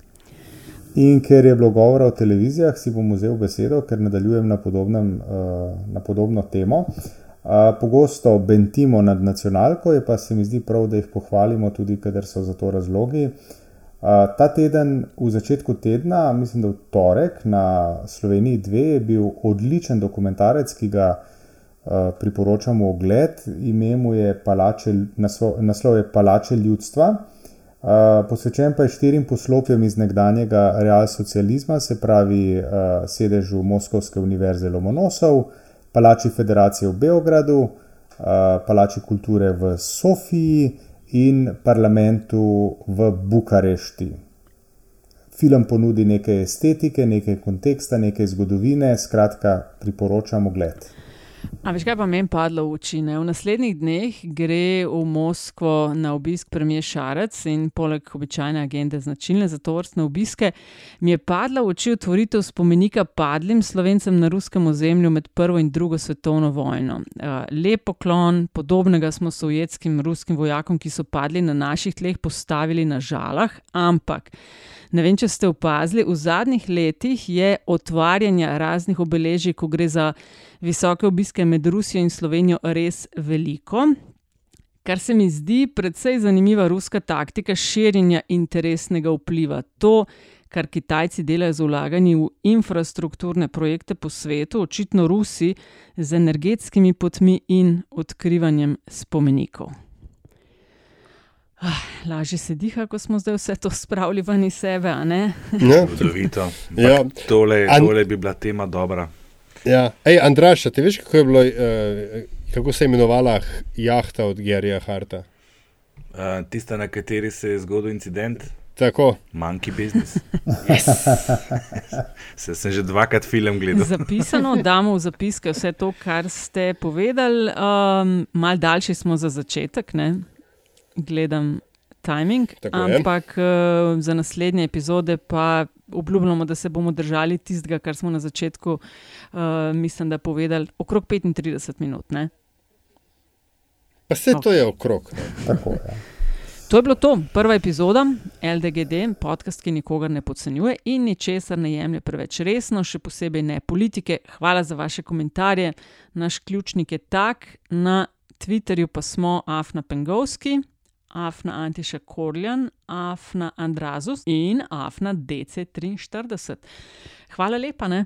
In ker je bilo govora o televizijah, si bom vzel besedo, ker nadaljujem na, podobnem, uh, na podobno temo. Pogosto bentimo nad nacionalko, je pa se mi zdi prav, da jih pohvalimo tudi, kadar so za to razlogi. Ta teden, v začetku tedna, mislim, da v torek na Sloveniji 2 je bil odličen dokumentarec, ki ga Eh, priporočamo ogled, ime mu je Palače, naslov je Palače ljudstva. Uh, posvečen pa je štirim poslopjem iz nekdanjega realsocializma, se pravi uh, sedežu Moskovske univerze Lomonosov, Palači federacije v Beogradu, uh, Palači kulture v Sofiji in parlamentu v Bukarešti. Film ponudi nekaj estetike, nekaj konteksta, nekaj zgodovine, skratka, priporočam ogled. A veš, kaj pa meni padlo v oči? Ne? V naslednjih dneh gre v Moskvo na obisk premijer Šarec in poleg običajne agende značilne za to vrstne obiske, mi je padla v oči otvoritev spomenika padlim slovencem na ruskem ozemlju med prvo in drugo svetovno vojno. Lep poklon, podobnega smo sovjetskim ruskim vojakom, ki so padli na naših tleh, postavili na žalah, ampak. Ne vem, če ste opazili, v zadnjih letih je otvarjanja raznih obeležij, ko gre za visoke obiske med Rusijo in Slovenijo, res veliko. Kar se mi zdi predvsej zanimiva ruska taktika širjenja interesnega vpliva. To, kar Kitajci delajo z vlaganji v infrastrukturne projekte po svetu, očitno Rusi z energetskimi potmi in odkrivanjem spomenikov. Ah, lažje se diha, ko smo zdaj vse to spravili ven iz sebe. Ja, Zelo ja. tole, tole bi bila tema dobra. Ja. Ej, Andraš, ti veš, kako, bilo, uh, kako se je imenovala jahta od Gerija Harta? Uh, tista, na kateri se je zgodil incident. Tako. Monkey business. (laughs) se sem že dvakrat film gledal. Zapisano, damo v zapiske vse to, kar ste povedali. Um, mal daljši smo za začetek. Ne? gledam timing, Tako ampak je. za naslednje epizode pa obljubljamo, da se bomo držali tistega, kar smo na začetku, uh, mislim, da povedali, okrog 35 minut. Ne? Pa se okay. to je okrog. Tako, ja. To je bilo to, prva epizoda LDGD, podcast, ki nikogar ne podcenjuje in ničesar ne jemlje preveč resno, še posebej ne politike. Hvala za vaše komentarje. Naš ključnik je tak, na Twitterju pa smo Afna Pengovski. Afna Antiša Korljan, Afna Andrazus in Afna DC43. Hvala lepa, ne?